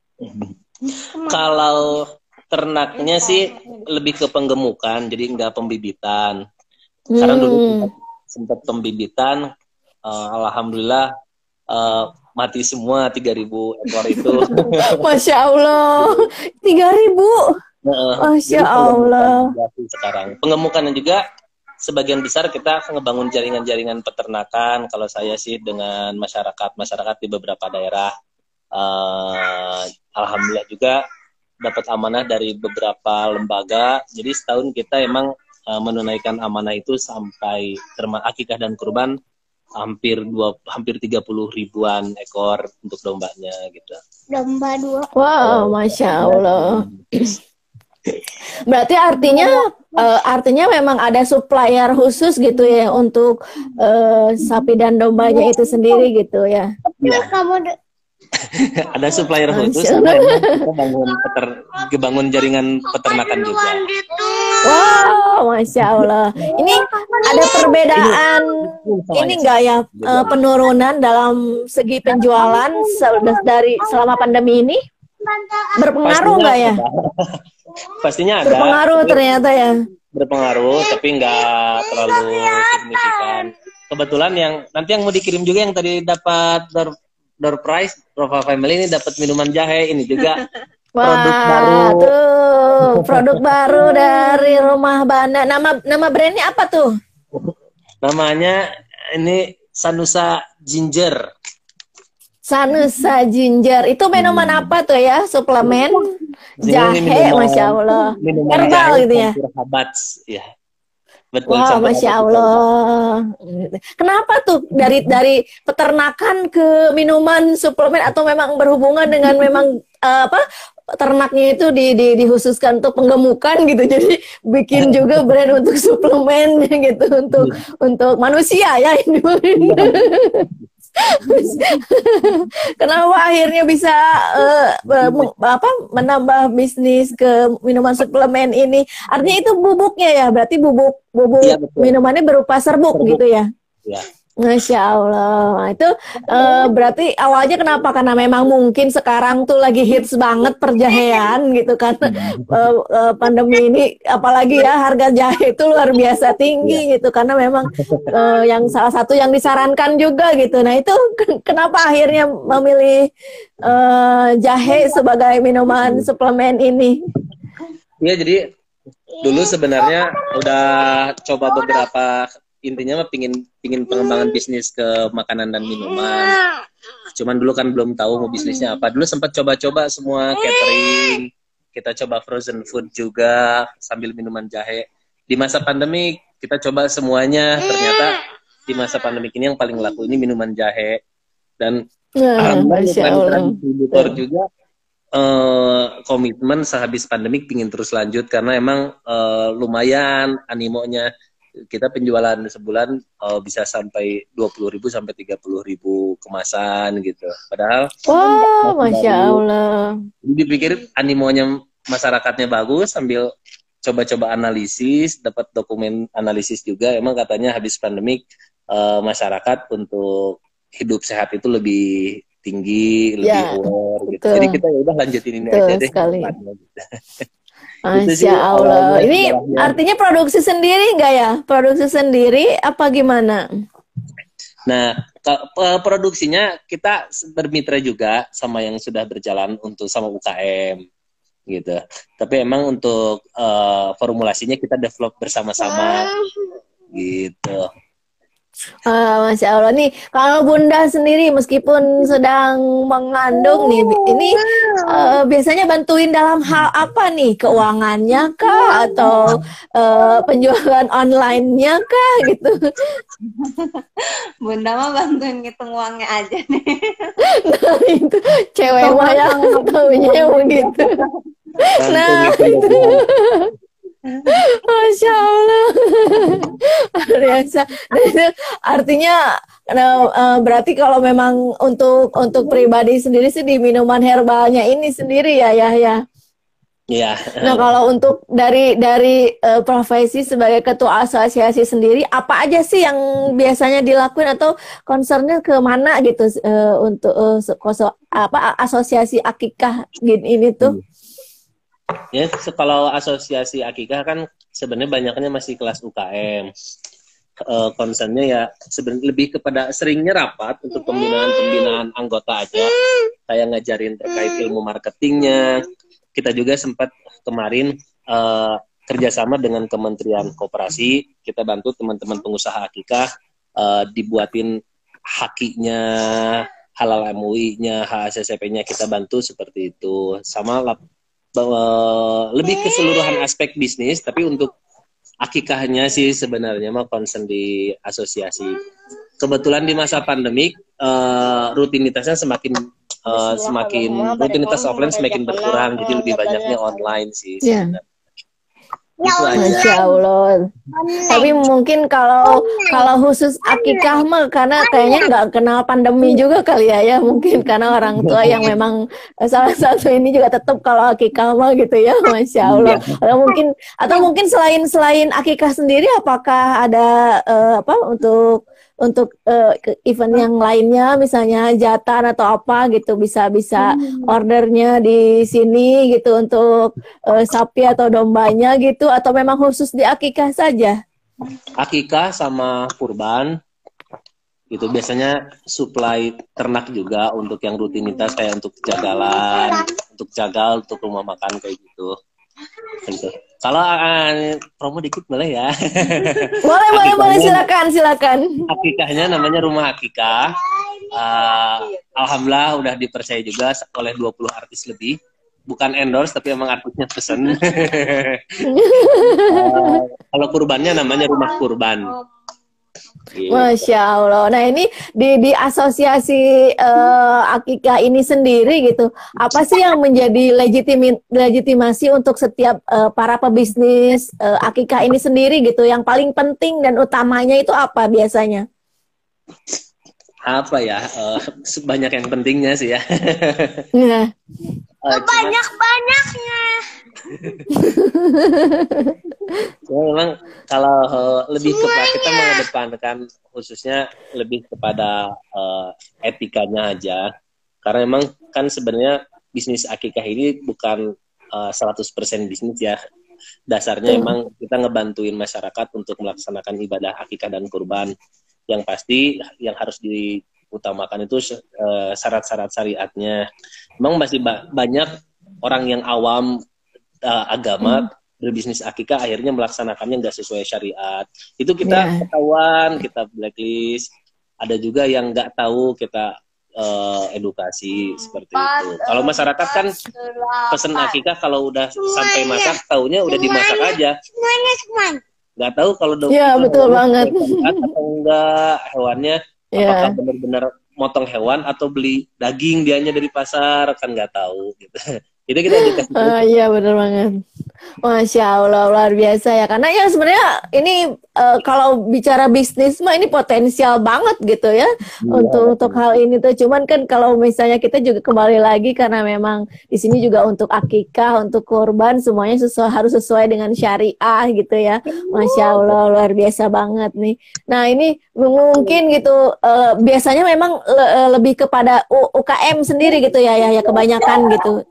Kalau ternaknya sih lebih ke penggemukan, jadi enggak pembibitan. Karena dulu hmm. sempat pembibitan uh, alhamdulillah uh, mati semua 3000 ekor itu. Masya Allah. 3000 Masya Allah. sekarang. Pengemukan juga sebagian besar kita ngebangun jaringan-jaringan peternakan kalau saya sih dengan masyarakat masyarakat di beberapa daerah uh, alhamdulillah juga dapat amanah dari beberapa lembaga jadi setahun kita emang uh, menunaikan amanah itu sampai terma akikah dan kurban hampir dua hampir tiga puluh ribuan ekor untuk dombanya gitu. Domba dua. Wow, masya Allah. Berarti artinya uh, artinya memang ada supplier khusus gitu ya untuk uh, sapi dan dombanya itu sendiri gitu ya. ya. Kamu ada supplier khusus kita bangun peter bangun jaringan peternakan juga. wow masya allah. Ini ada perbedaan ini enggak ya uh, penurunan dalam segi penjualan dari selama pandemi ini? Berpengaruh nggak ya? Pastinya ada. Berpengaruh ternyata ya. berpengaruh tapi nggak terlalu signifikan. Kebetulan yang nanti yang mau dikirim juga yang tadi dapat door prize Rova Family ini dapat minuman jahe ini juga Wah, produk baru. Tuh, produk baru dari Rumah Banda. Nama nama brandnya apa tuh? Namanya ini Sanusa Ginger. Sanusa Ginger. Itu minuman hmm. apa tuh ya? Suplemen jahe, minuman, masya Allah. Herbal gitu ya. Habats, ya. Betul. Wow, masya Allah. Kenapa tuh? Dari dari peternakan ke minuman suplemen atau memang berhubungan dengan memang uh, apa ternaknya itu di, di dihususkan untuk penggemukan gitu. Jadi bikin juga brand untuk suplemen gitu untuk untuk manusia ya ini Kenapa akhirnya bisa uh, apa menambah bisnis ke minuman suplemen ini? Artinya itu bubuknya ya, berarti bubuk bubuk ya, minumannya berupa serbuk, serbuk. gitu ya? Ya. Masya Allah, itu uh, berarti awalnya kenapa? Karena memang mungkin sekarang tuh lagi hits banget perjahean gitu kan, uh, uh, pandemi ini, apalagi ya harga jahe itu luar biasa tinggi iya. gitu, karena memang uh, yang salah satu yang disarankan juga gitu. Nah itu kenapa akhirnya memilih uh, jahe sebagai minuman suplemen ini? Iya, jadi dulu sebenarnya udah coba beberapa intinya mah pingin pingin pengembangan bisnis ke makanan dan minuman. Cuman dulu kan belum tahu mau bisnisnya apa. Dulu sempat coba-coba semua catering. Kita coba frozen food juga sambil minuman jahe. Di masa pandemi kita coba semuanya. Ternyata di masa pandemi ini yang paling laku ini minuman jahe. Dan ya, distributor juga uh, komitmen sehabis pandemik pingin terus lanjut karena emang uh, lumayan animonya kita penjualan sebulan uh, bisa sampai 20.000 sampai 30.000 kemasan gitu. Padahal Wah, Masya Allah. Jadi dipikir animonya masyarakatnya bagus sambil coba-coba analisis, dapat dokumen analisis juga. Emang katanya habis pandemik uh, masyarakat untuk hidup sehat itu lebih tinggi, lebih Ya, aware gitu. Jadi kita ya udah lanjutin ini Betul aja deh. sekali. Masya Allah. Ini sejarahnya. artinya produksi sendiri nggak ya? Produksi sendiri apa gimana? Nah, produksinya kita bermitra juga sama yang sudah berjalan untuk sama UKM gitu. Tapi emang untuk eh, formulasinya kita develop bersama-sama gitu. Ah, Masya Allah nih, kalau Bunda sendiri meskipun sedang mengandung nih, ini eh, biasanya bantuin dalam hal apa nih? Keuangannya kah? Atau eh, penjualan online-nya kah? Gitu. Bunda mah bantuin ngitung uangnya aja nih. Nah, itu cewek mah ya, taunya begitu. Nah, itu. Masya Allah. Itu artinya nah, eh, berarti kalau memang untuk untuk pribadi sendiri sih di minuman herbalnya ini sendiri ya ya ya. Iya. Nah kalau untuk dari dari eh, profesi sebagai ketua asosiasi sendiri apa aja sih yang biasanya dilakuin atau concernnya ke mana gitu eh, untuk koso- apa asosiasi akikah gini ini tuh? Ya, kalau asosiasi Akikah kan sebenarnya banyaknya masih kelas UKM. Eh, concernnya ya sebenarnya lebih kepada seringnya rapat untuk pembinaan-pembinaan anggota aja. Kayak ngajarin terkait ilmu marketingnya. Kita juga sempat kemarin eh, kerjasama dengan Kementerian Koperasi. Kita bantu teman-teman pengusaha Akikah eh, dibuatin hakinya, halal MUI-nya, HACCP-nya kita bantu seperti itu. Sama bahwa lebih keseluruhan aspek bisnis, tapi untuk akikahnya sih sebenarnya mah concern di asosiasi. Kebetulan di masa pandemik eh, rutinitasnya semakin eh, semakin rutinitas offline semakin berkurang, jadi lebih banyaknya online sih. Iya. sebenarnya. Itu aja. Masya Allah. Tapi mungkin kalau kalau khusus akikah mah karena kayaknya nggak kenal pandemi juga kali ya ya mungkin karena orang tua yang memang eh, salah satu ini juga tetap kalau akikah mah gitu ya Masya Allah. Atau mungkin atau mungkin selain selain akikah sendiri apakah ada eh, apa untuk untuk ke- event yang lainnya misalnya jatan atau apa gitu bisa bisa ordernya di sini gitu untuk eh, sapi atau dombanya gitu atau memang khusus di akikah saja? Akikah sama kurban itu biasanya supply ternak juga untuk yang rutinitas kayak untuk jagalan, untuk jagal, untuk rumah makan kayak gitu. Gitu. Kalau ah, promo dikit boleh ya. Boleh, boleh, boleh silakan, silakan. Akikahnya namanya Rumah Akikah. Ah, Alhamdulillah udah dipercaya juga oleh 20 artis lebih. Bukan endorse tapi emang artisnya pesen. Ah, kalau kurbannya namanya Rumah Kurban. Gitu. Masya Allah. Nah ini di di asosiasi eh, akikah ini sendiri gitu, apa sih yang menjadi legitimi, legitimasi untuk setiap eh, para pebisnis eh, akikah ini sendiri gitu? Yang paling penting dan utamanya itu apa biasanya? apa ya eh, sebanyak yang pentingnya sih ya Nah, Eh, cuman- banyaknya. Ya, memang kalau eh, lebih kepada kita mengedepankan khususnya lebih kepada eh, etikanya aja. Karena memang kan sebenarnya bisnis akikah ini bukan eh, 100% bisnis ya. Dasarnya Betul. emang kita ngebantuin masyarakat untuk melaksanakan ibadah akikah dan kurban. Yang pasti yang harus diutamakan itu eh, syarat-syarat syariatnya. Memang masih ba- banyak orang yang awam eh, agama berbisnis akikah akhirnya melaksanakannya nggak sesuai syariat. Itu kita Iya. ketahuan, kita blacklist. Ada juga yang nggak tahu kita eh, edukasi seperti itu. Kalau masyarakat kan pesen akikah kalau udah sampai masak taunya udah dimasak aja. Nggak tahu kalau udah Iya, betul banget. atau enggak hewannya apakah ya. benar-benar motong hewan atau beli daging dianya dari pasar kan nggak tahu gitu. Itu kita edukasi terus. Ah, iya benar banget. Masya Allah luar biasa ya. Karena ya sebenarnya ini uh, kalau bicara bisnis mah ini potensial banget gitu ya, ya untuk untuk hal ini tuh. Cuman kan kalau misalnya kita juga kembali lagi karena memang di sini juga untuk akikah untuk korban semuanya sesuai harus sesuai dengan syariah gitu ya. Masya Allah luar biasa banget nih. Nah ini mungkin gitu uh, biasanya memang le lebih kepada UKM sendiri gitu ya ya ya kebanyakan gitu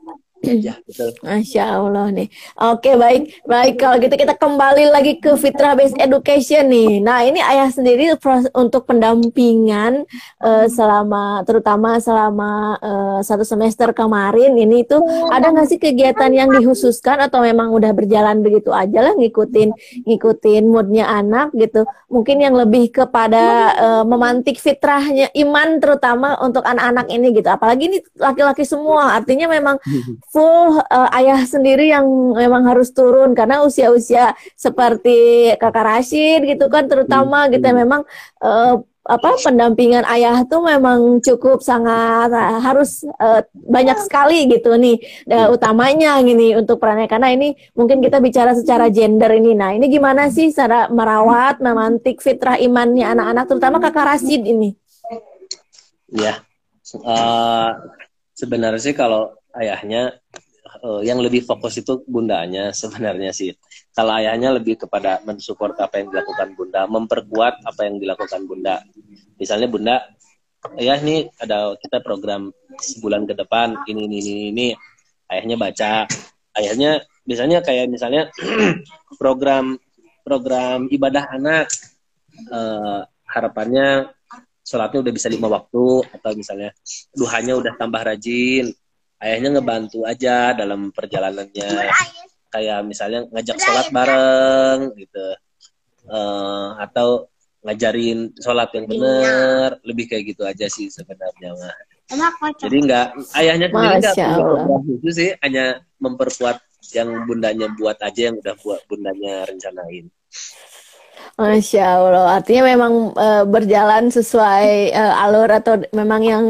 Ya, betul. Masya Allah nih. Oke, baik. Baik, kalau gitu kita kembali lagi ke Fitrah Based Education nih. Nah, ini ayah sendiri untuk pendampingan uh, selama, terutama selama uh, satu semester kemarin, ini tuh ada nggak sih kegiatan yang dikhususkan atau memang udah berjalan begitu aja lah ngikutin ngikutin moodnya anak gitu. Mungkin yang lebih kepada uh, memantik fitrahnya iman terutama untuk anak-anak ini gitu. Apalagi ini laki-laki semua, artinya memang full uh, ayah sendiri yang memang harus turun. Karena usia-usia seperti kakak Rashid gitu kan terutama hmm. gitu ya memang uh, apa pendampingan ayah tuh memang cukup sangat uh, harus uh, banyak sekali gitu nih uh, utamanya gini untuk perannya. Karena ini mungkin kita bicara secara gender ini. Nah ini gimana sih cara merawat memantik fitrah imannya anak-anak terutama kakak Rashid ini? Ya uh, sebenarnya sih kalau ayahnya uh, yang lebih fokus itu bundanya sebenarnya sih. Kalau ayahnya lebih kepada mensupport apa yang dilakukan bunda, memperkuat apa yang dilakukan bunda. Misalnya bunda, ya ini ada kita program sebulan ke depan ini ini ini ini. Ayahnya baca, ayahnya misalnya kayak misalnya program program ibadah anak uh, harapannya sholatnya udah bisa lima waktu atau misalnya duhanya udah tambah rajin ayahnya ngebantu aja dalam perjalanannya. Kayak misalnya ngajak sholat bareng gitu. Uh, atau ngajarin sholat yang benar lebih kayak gitu aja sih sebenarnya mah. Jadi nggak ayahnya sendiri nggak itu sih. Hanya memperkuat yang bundanya buat aja yang udah buat bundanya rencanain Masya Allah, artinya memang uh, berjalan sesuai uh, alur atau memang yang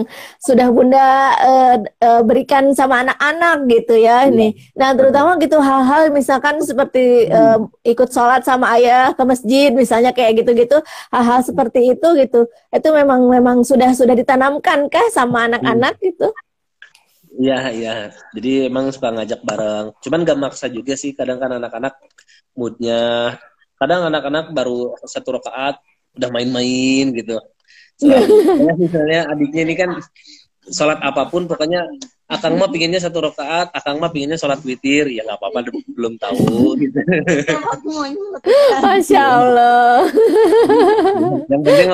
sudah Bunda uh, uh, berikan sama anak-anak gitu ya ini. Iya. Nah terutama gitu hal-hal misalkan seperti uh, ikut sholat sama ayah ke masjid misalnya kayak gitu-gitu, hal-hal seperti itu gitu, itu memang memang sudah sudah ditanamkan kah sama anak-anak hmm. gitu? Iya iya, jadi emang suka ngajak bareng. Cuman gak maksa juga sih, kadang kan anak-anak moodnya kadang anak-anak baru satu rakaat udah main-main gitu. Soalnya, misalnya adiknya ini kan sholat apa pun pokoknya akang mah pinginnya satu rakaat akang mah pinginnya sholat witir. Ya nggak apa-apa belum tahu gitu. Masya allah. Yang penting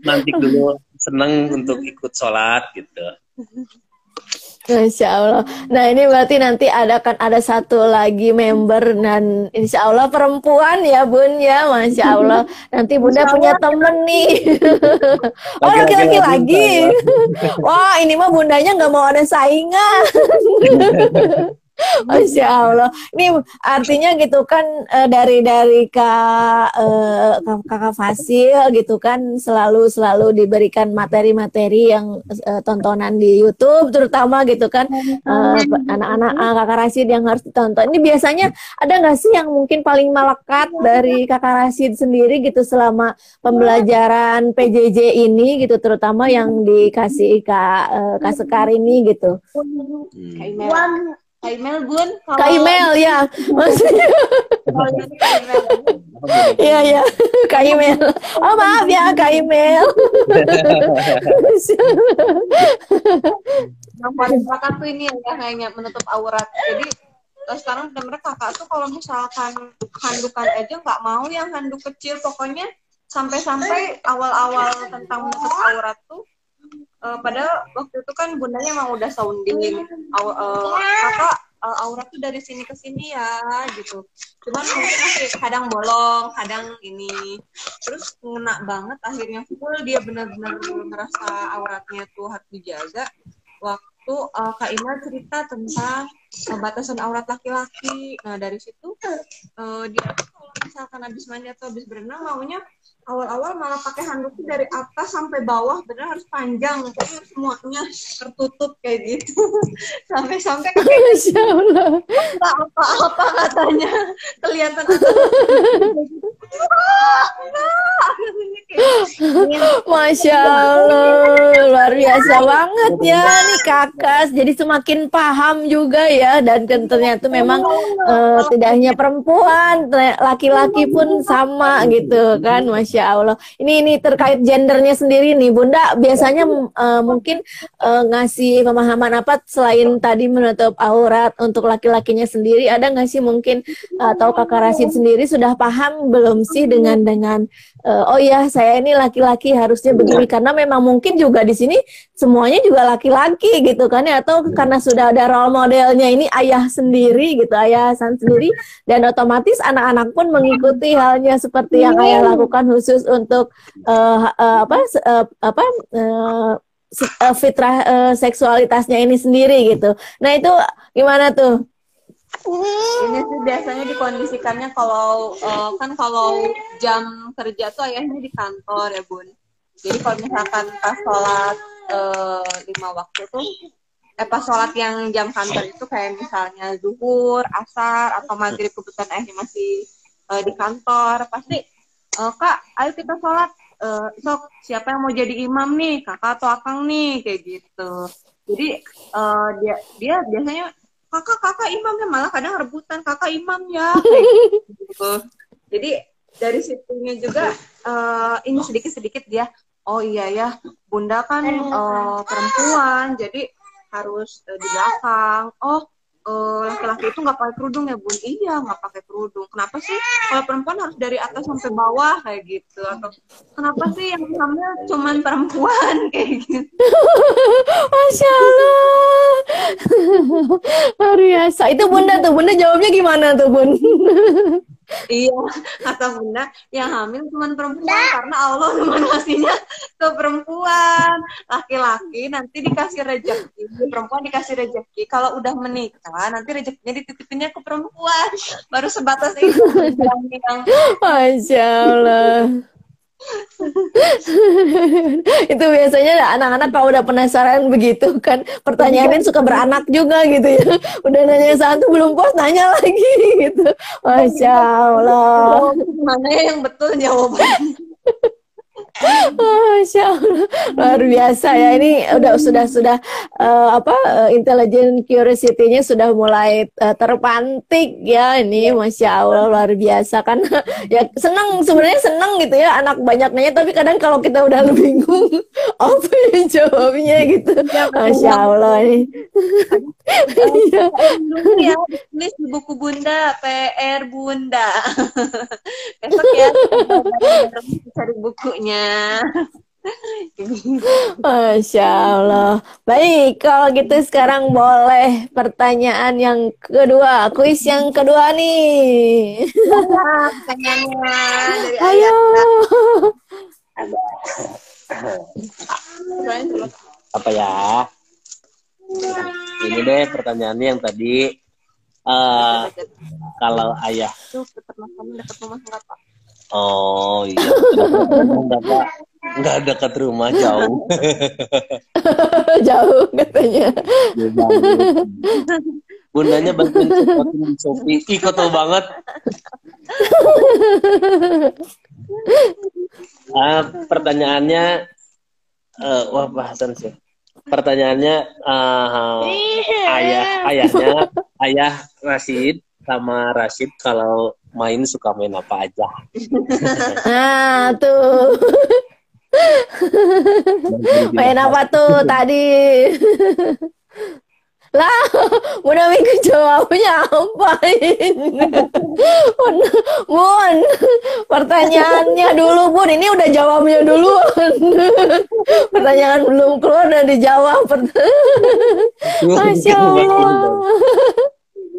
nanti dulu seneng untuk ikut sholat gitu Insya Allah. Nah ini berarti nanti ada kan ada satu lagi member dan Insya Allah perempuan ya Bun ya, Masya Allah. Nanti Bunda punya temen nih. oh laki-laki lagi. Wah ini mah Bundanya nggak mau ada saingan. Masya Allah. Ini artinya gitu kan uh, dari dari kak uh, kakak Fasil gitu kan selalu selalu diberikan materi-materi yang uh, tontonan di YouTube terutama gitu kan anak-anak uh, kakak Rasid yang harus ditonton. Ini biasanya ada nggak sih yang mungkin paling melekat dari kakak Rasid sendiri gitu selama pembelajaran PJJ ini gitu terutama yang dikasih kak kak Sekar ini gitu. Hmm. Kak Imel Bun Kak Imel ya. Maksudnya Iya iya. Kak Imel. Oh maaf ya Kak Imel. Yang paling kakak tuh ini ya hanya menutup aurat. Jadi sekarang mereka kakak tuh kalau misalkan handukan aja nggak mau yang handuk kecil. Pokoknya sampai-sampai awal-awal tentang menutup aurat tuh uh, padahal waktu itu kan bundanya emang udah sounding. Aw, uh, kakak uh, aura tuh dari sini ke sini ya gitu. Cuman mungkin masih kadang bolong kadang ini. Terus ngena banget akhirnya full dia benar-benar merasa auratnya tuh harus dijaga. Waktu uh, Kak Ima cerita tentang uh, batasan aurat laki-laki. Nah dari situ uh, dia misalkan habis mandi atau habis berenang maunya awal-awal malah pakai handuk tuh dari atas sampai bawah benar harus panjang pokoknya semuanya tertutup kayak gitu sampai-sampai Masya Allah. apa-apa katanya kelihatan Masya Allah, luar biasa banget ya nih kakak. Jadi semakin paham juga ya dan ternyata memang eh, tidak hanya perempuan, laki-laki pun sama gitu kan, Masya Allah. Ini ini terkait gendernya sendiri nih, Bunda. Biasanya eh, mungkin eh, ngasih pemahaman apa selain tadi menutup aurat untuk laki-lakinya sendiri, ada nggak sih mungkin atau kakak Rashid sendiri sudah paham belum sih dengan dengan eh, oh ya saya ini laki-laki harusnya begini. Karena memang mungkin juga di sini semuanya juga laki-laki gitu kan ya. Atau karena sudah ada role modelnya ini ayah sendiri gitu ayah Hasan sendiri. Dan otomatis anak-anak pun mengikuti halnya seperti yang ayah lakukan khusus untuk eh, eh, apa eh, apa eh, fitrah eh, seksualitasnya ini sendiri gitu. Nah itu gimana tuh? Ini sih biasanya dikondisikannya kalau eh, kan kalau jam kerja tuh ayahnya di kantor ya bun. Jadi kalau misalkan pas sholat eh, lima waktu tuh eh pas sholat yang jam kantor itu kayak misalnya zuhur asar atau maghrib kebetulan ayahnya masih eh, di kantor pasti eh, kak ayo kita sholat. Eh, sok siapa yang mau jadi imam nih? Kakak atau akang nih? Kayak gitu. Jadi eh, dia dia biasanya kakak kakak imamnya malah kadang rebutan kakak imam ya. Kayak gitu. Jadi dari situnya juga eh, ini sedikit sedikit dia oh iya ya bunda kan eh, perempuan jadi harus eh, di belakang. Oh eh, laki-laki itu nggak pakai kerudung ya bun iya nggak pakai kerudung kenapa sih kalau perempuan harus dari atas sampai bawah kayak gitu atau kenapa sih yang hamil cuman perempuan kayak gitu Masya Allah. Luar biasa. Itu Bunda tuh. Bunda jawabnya gimana tuh, Bun? Iya, kata bunda, yang hamil cuma perempuan karena Allah cuma ngasihnya ke perempuan. Laki-laki nanti dikasih rezeki, perempuan dikasih rezeki. Kalau udah menikah, nanti rezekinya dititipinnya ke perempuan. Baru sebatas itu. yang Masya Allah. itu biasanya anak-anak kalau udah penasaran begitu kan pertanyaannya suka beranak juga gitu ya. Udah nanya satu belum puas nanya lagi gitu. Masya Allah. Mana ya yang betul jawabannya. Masya Allah, luar biasa ya. Ini udah sudah sudah eh, apa eh, intelligent curiosity-nya sudah mulai eh, terpantik ya. Ini Masya Allah luar biasa kan. ya seneng sebenarnya seneng gitu ya anak banyak nanya. Tapi kadang kalau kita udah bingung apa yang jawabnya gitu. Masya Allah ini. Iya. Ya, tulis di buku bunda, PR bunda. Besok ya, cari bukunya. Masya Allah. Baik, kalau gitu sekarang boleh pertanyaan yang kedua, kuis yang kedua nih. Pertanyaannya dari Ayo. ayah. apa ya? Ini deh pertanyaannya yang tadi eh kalau ayah Tuh, dekat rumah dekat rumah nggak pak? Oh iya. Enggak enggak dekat rumah jauh. Jauh katanya. bundanya bantuin Shopee ih kotor banget. Ah, pertanyaannya eh, wah bahasan sih. Pertanyaannya ah, ayah ayahnya ayah Rashid sama Rashid kalau main suka main apa aja Nah, tuh. Main apa tuh tadi? Lah, Bunda Minggu jawabnya apa ini? Bun, Bun, pertanyaannya dulu, Bun. Ini udah jawabnya dulu. Pertanyaan belum keluar udah dijawab. Masya Allah.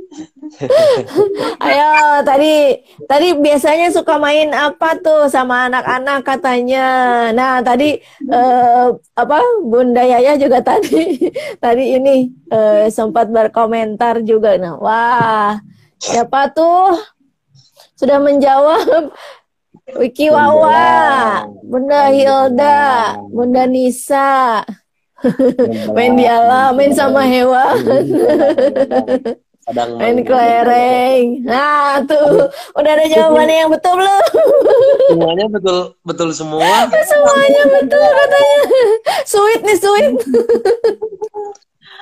Ayo, tadi tadi biasanya suka main apa tuh sama anak-anak katanya. Nah, tadi eh, apa Bunda Yaya juga tadi tadi ini eh, sempat berkomentar juga. Nah, wah, siapa tuh? sudah menjawab. Wiki Wawa, Bunda Hilda, Bunda. Nisa, main di alam, main sama hewan, Kadang main kelereng. Nah tuh, udah ada jawabannya yang betul belum? semuanya betul betul semua. Semuanya betul katanya. Sweet nih sweet.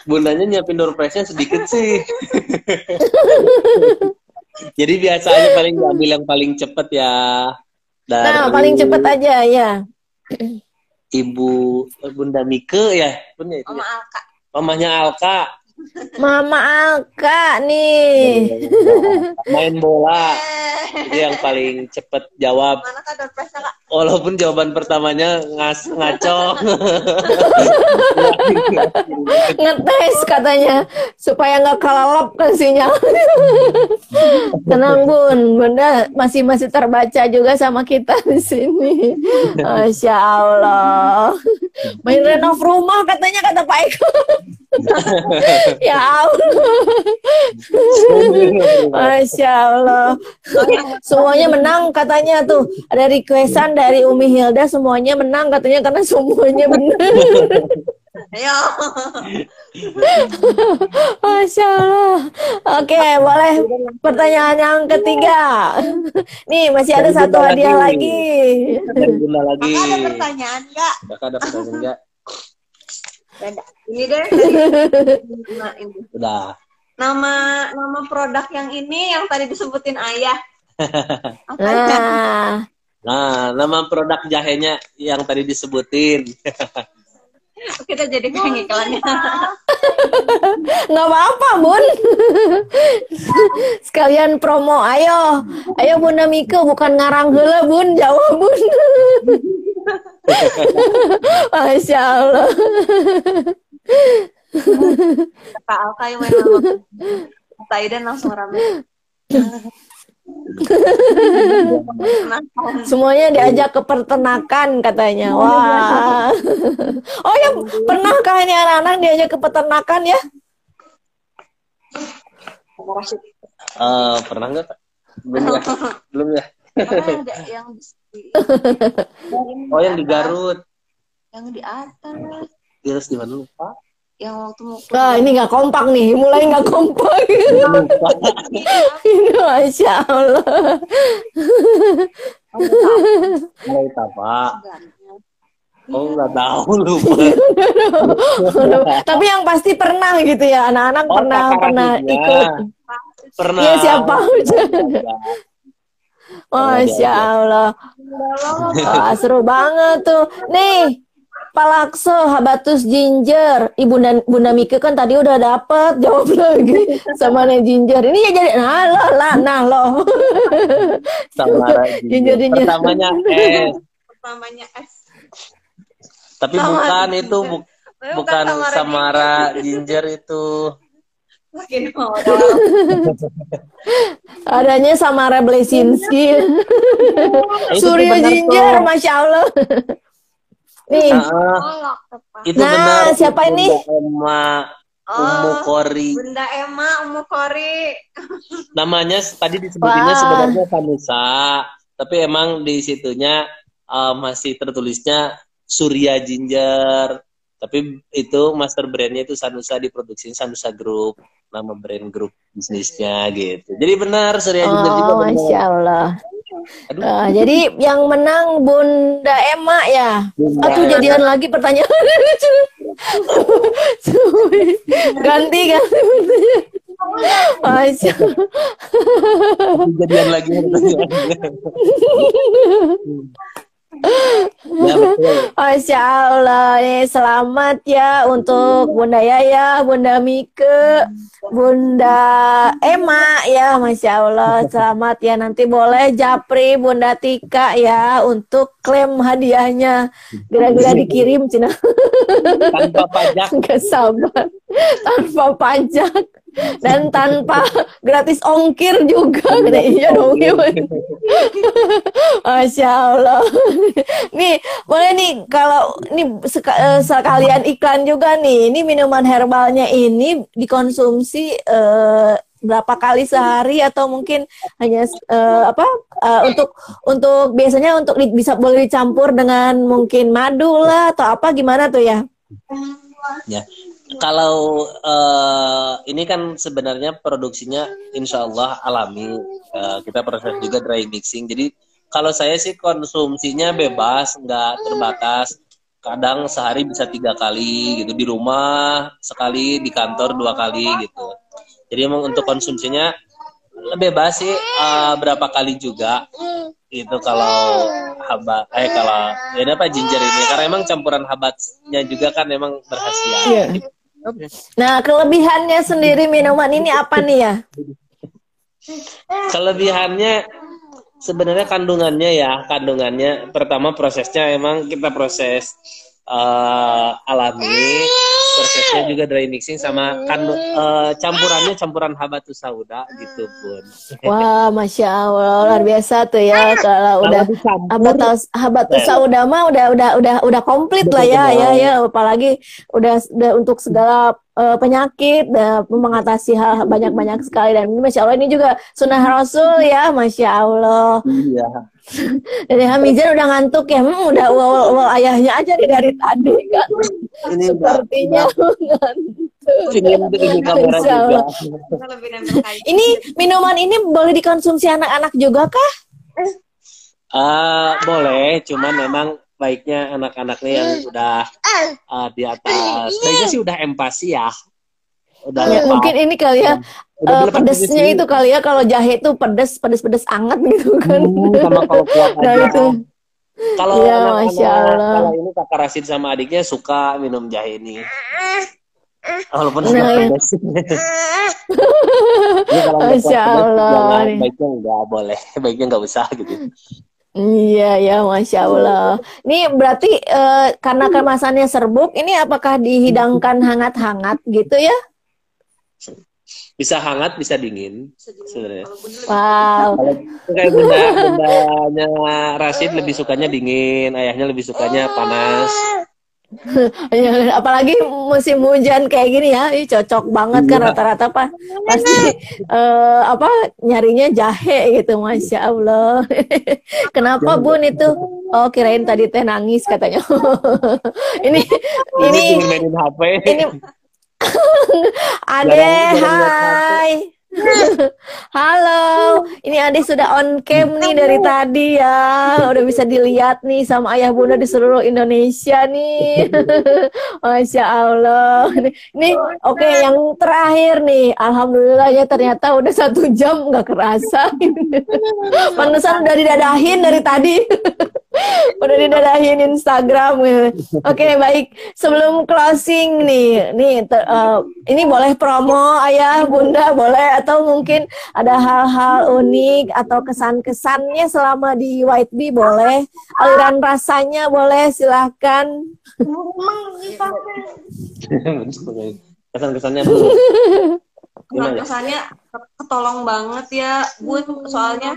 Bundanya nyiapin door prize-nya sedikit sih. Jadi biasanya paling diambil yang paling cepet ya. Dari Nah paling cepet aja ya. Ibu eh, Bunda Mike ya, itu. Mama ya? Alka. Mamanya Alka Mama Alka nih. main bola. Itu yang paling cepet jawab. mana kak door prize kak? Walaupun jawaban pertamanya ngas ngaco. Ngetes katanya supaya nggak kelalap kan sinyal. Tenang Bun, Bunda masih masih terbaca juga sama kita di sini. Masya Allah. Main renov rumah katanya kata Pak Eko. Ya Allah. Masya Allah. Semuanya menang katanya tuh. Ada requestan dari Umi Hilda semuanya menang katanya karena semuanya benar. Ayo. Masya Allah. Oke, boleh pertanyaan yang ketiga. Nih, masih ada satu hadiah lagi. lagi. Ada pertanyaan nggak? Kakak ada pertanyaan enggak? Ini deh. Nah, ini. Udah. Nama nama produk yang ini yang tadi disebutin ayah. Apa ya? Nah, Nah, nama produk jahenya yang tadi disebutin. Kita jadi kayak iklannya. nggak apa-apa, Bun. Sekalian promo, ayo. Ayo Bunda Mike, bukan ngarang heula, Bun. Jawab, Bun. Masya Allah. Kak Alka yang main sama Aidan langsung rame. Semuanya diajak ke peternakan katanya. Wah. Oh ya, pernahkah ini anak-anak diajak ke peternakan ya? Eh, pernah nggak? Belum ya? Belum ya? Mana ada yang di, Oh, yang di Garut. yang di atas Terus di mana lupa? yang waktu mau Nah, ini nggak kompak nih, mulai nggak kompak. Ini Masya Allah. Mulai apa? Oh, nggak tahu lupa. Tapi yang pasti pernah gitu ya, anak-anak Oh, pernah pernah ikut. Pernah. Iya, siapa aja. Masya Allah. Wah, seru banget tuh. Nih, Palakso, habatus ginger. Ibu Bunda, Bunda Mika kan tadi udah dapet jawab lagi sama nih ginger. Ini ya jadi nah loh lah nah loh. Samara Ginger, ginger. Pertamanya S. pertamanya S Tapi Samara bukan ginger. itu bu- Tapi bukan Samara Ginger itu. Makin mau Adanya Samara Blesinski. Surya ginger, masya Allah. Nih, itu Nah, benar. siapa Bunda ini? Emma Umu Oh, Kori. Bunda Emma, Umu Kori. Namanya tadi disebutinnya Wah. sebenarnya Sanusa, tapi emang di situnya uh, masih tertulisnya Surya Ginger. Tapi itu master brandnya itu Sanusa diproduksi Sanusa Group, nama brand grup bisnisnya gitu. Jadi benar Surya Ginger juga oh benar. masya Allah. Aduh. Ah, jadi yang menang Bunda Emma ya. Bunda Emma. jadian lagi pertanyaan. ganti ganti. Masya Allah. Kejadian lagi. ya betul. Masya Allah, nih selamat ya untuk Bunda Yaya, Bunda Mike, Bunda Emma ya, Masya Allah, selamat ya. Nanti boleh Japri, Bunda Tika ya untuk klaim hadiahnya. Gara-gara dikirim Cina Tanpa pajak. nggak sabar, tanpa pajak dan tanpa gratis ongkir juga. Iya dong, iya. Masya Allah. Nih, boleh nih kalau nih seka- eh, sekalian iklan juga nih. Ini minuman herbalnya ini dikonsumsi eh, berapa kali sehari atau mungkin hanya uh, apa uh, untuk untuk biasanya untuk di, bisa boleh dicampur dengan mungkin madu lah atau apa gimana tuh ya? Ya, kalau uh, ini kan sebenarnya produksinya insya Allah alami. Uh, kita proses juga dry mixing. Jadi kalau saya sih konsumsinya bebas, nggak terbatas. Kadang sehari bisa tiga kali gitu. Di rumah sekali di kantor dua kali gitu. Jadi emang untuk konsumsinya bebas sih. Uh, berapa kali juga. Itu kalau habat eh kalau ya apa ginger ini. Karena emang campuran habatnya juga kan emang berhasil yeah. Nah kelebihannya sendiri minuman ini apa nih ya? Kelebihannya sebenarnya kandungannya ya kandungannya. Pertama prosesnya emang kita proses uh, alami. Prosesnya juga dry mixing sama kan uh, campurannya campuran habatus sauda gitu pun. Wah, masya Allah. Luar biasa tuh ya. Kalau udah habatus habatus sauda mah udah udah udah udah komplit lah ya ya ya. Apalagi udah udah untuk segala uh, penyakit dan mengatasi hal banyak-banyak sekali. Dan masya Allah ini juga sunnah Rasul ya masya Allah. Iya. Dari Hamizan udah ngantuk ya, hmm, udah wow, wow, ayahnya aja nih dari tadi kan. Ini Sepertinya ngantuk. Ini minuman ini boleh dikonsumsi anak-anak juga kah? Uh, boleh, cuman memang baiknya anak-anaknya yang udah uh, di atas, baiknya sih udah empasi ya. Udah ya, mungkin ini kali ya uh, pedesnya itu kali ya kalau jahe itu pedes pedes pedes anget gitu kan. Hmm, sama kalau kuat nah, itu. Kalau ya, Masya Allah. kalau ini kakak Rasid sama adiknya suka minum jahe ini. Walaupun nah, ya. pedes. Masya Allah baiknya nggak boleh baiknya nggak usah gitu. Iya ya, masya Allah. Ini berarti uh, karena kemasannya serbuk, ini apakah dihidangkan hangat-hangat gitu ya? Bisa hangat bisa dingin sebenarnya. Wow. Kalau kayak bunda bundanya Rashid lebih sukanya dingin ayahnya lebih sukanya panas. Ya, apalagi musim hujan kayak gini ya ini cocok banget kan iya. rata-rata pak. Pasti uh, apa nyarinya jahe gitu masya allah. Kenapa bun itu? Oh kirain tadi teh nangis katanya. Ini ini ini Ade, hai. Halo, ini Ade sudah on cam nih dari tadi ya. Udah bisa dilihat nih sama ayah bunda di seluruh Indonesia nih. Masya Allah. Ini oke okay, yang terakhir nih. Alhamdulillah ya ternyata udah satu jam nggak kerasa. Pantesan udah didadahin dari tadi. Udah didadahin Instagram Oke okay, baik. Sebelum closing nih nih ter, uh, ini boleh promo ayah bunda boleh? Atau mungkin ada hal-hal unik atau kesan-kesannya selama di White Bee boleh? Aliran rasanya boleh silahkan. Kesan-kesannya kesan-kesannya ketolong banget ya bun soalnya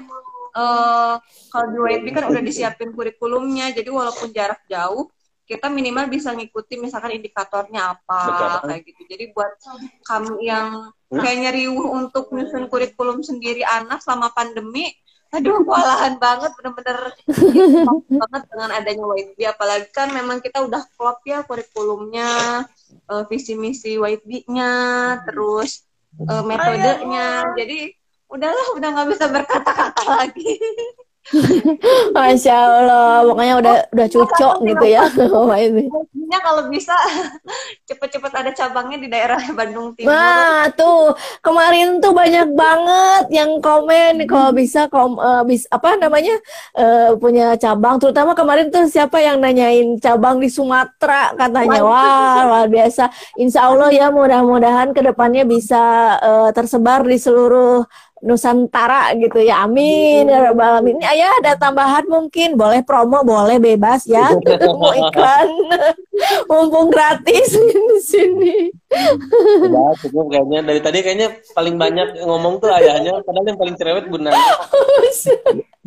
uh, kalau di WIB kan udah disiapin kurikulumnya, jadi walaupun jarak jauh, kita minimal bisa ngikuti misalkan indikatornya apa Betul. kayak gitu. Jadi buat kami yang kayaknya riuh untuk nyusun kurikulum sendiri anak selama pandemi, aduh kewalahan banget bener-bener banget dengan adanya YB apalagi kan memang kita udah klop ya kurikulumnya uh, visi misi YB-nya terus uh, metodenya jadi udahlah udah nggak bisa berkata-kata lagi Masya Allah, pokoknya udah udah cocok gitu ya. Ini kalau bisa cepet-cepet ada cabangnya di daerah Bandung Timur. Wah tuh kemarin tuh banyak banget yang komen kalau bisa kom uh, bis apa namanya uh, punya cabang. Terutama kemarin tuh siapa yang nanyain cabang di Sumatera katanya. Wah luar biasa. Insya Allah ya mudah-mudahan ke depannya bisa uh, tersebar di seluruh Nusantara gitu ya. Amin ya rabbal alamin. Ini ayah ada tambahan mungkin, boleh promo, boleh bebas ya. Mau iklan. Mumpung gratis di sini. Udah cukup kayaknya dari tadi kayaknya paling banyak ngomong tuh ayahnya, padahal yang paling cerewet bunda.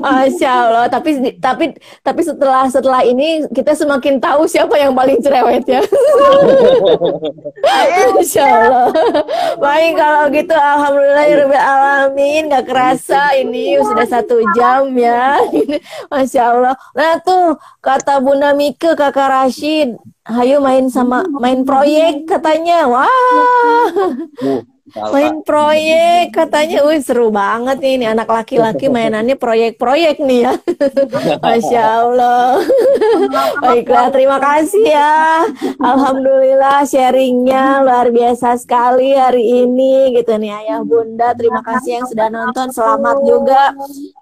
Masya Allah. Tapi tapi tapi setelah setelah ini kita semakin tahu siapa yang paling cerewet ya. Masya Allah. Baik kalau gitu Alhamdulillah ya Alamin. Gak kerasa ini sudah satu jam ya. Masya Allah. Nah tuh kata Bunda Mika kakak Rashid. Hayo main sama main proyek katanya. Wah. Main proyek katanya, wih seru banget nih ini anak laki-laki mainannya proyek-proyek nih ya. Masya Allah. Baiklah, terima kasih ya. Alhamdulillah sharingnya luar biasa sekali hari ini gitu nih ayah bunda. Terima kasih yang sudah nonton. Selamat juga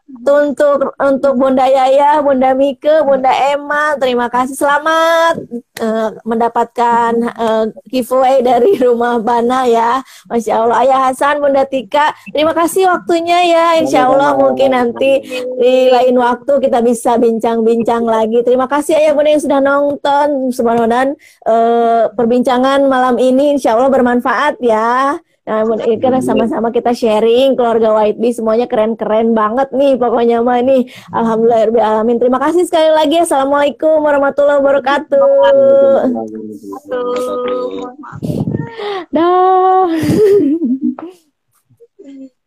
untuk untuk Bunda Yaya, Bunda Mike, Bunda Emma, terima kasih selamat uh, mendapatkan uh, giveaway dari rumah Bana ya, masya Allah. Ayah Hasan, Bunda Tika, terima kasih waktunya ya. Insya Allah mungkin nanti di lain waktu kita bisa bincang-bincang lagi. Terima kasih Ayah Bunda yang sudah nonton. Semoga uh, perbincangan malam ini Insya Allah bermanfaat ya. Nah, iya karena sama-sama kita sharing keluarga White Bee semuanya keren-keren banget nih pokoknya mah ini Alhamdulillah alamin. Terima kasih sekali lagi. Assalamualaikum warahmatullahi wabarakatuh. Dah.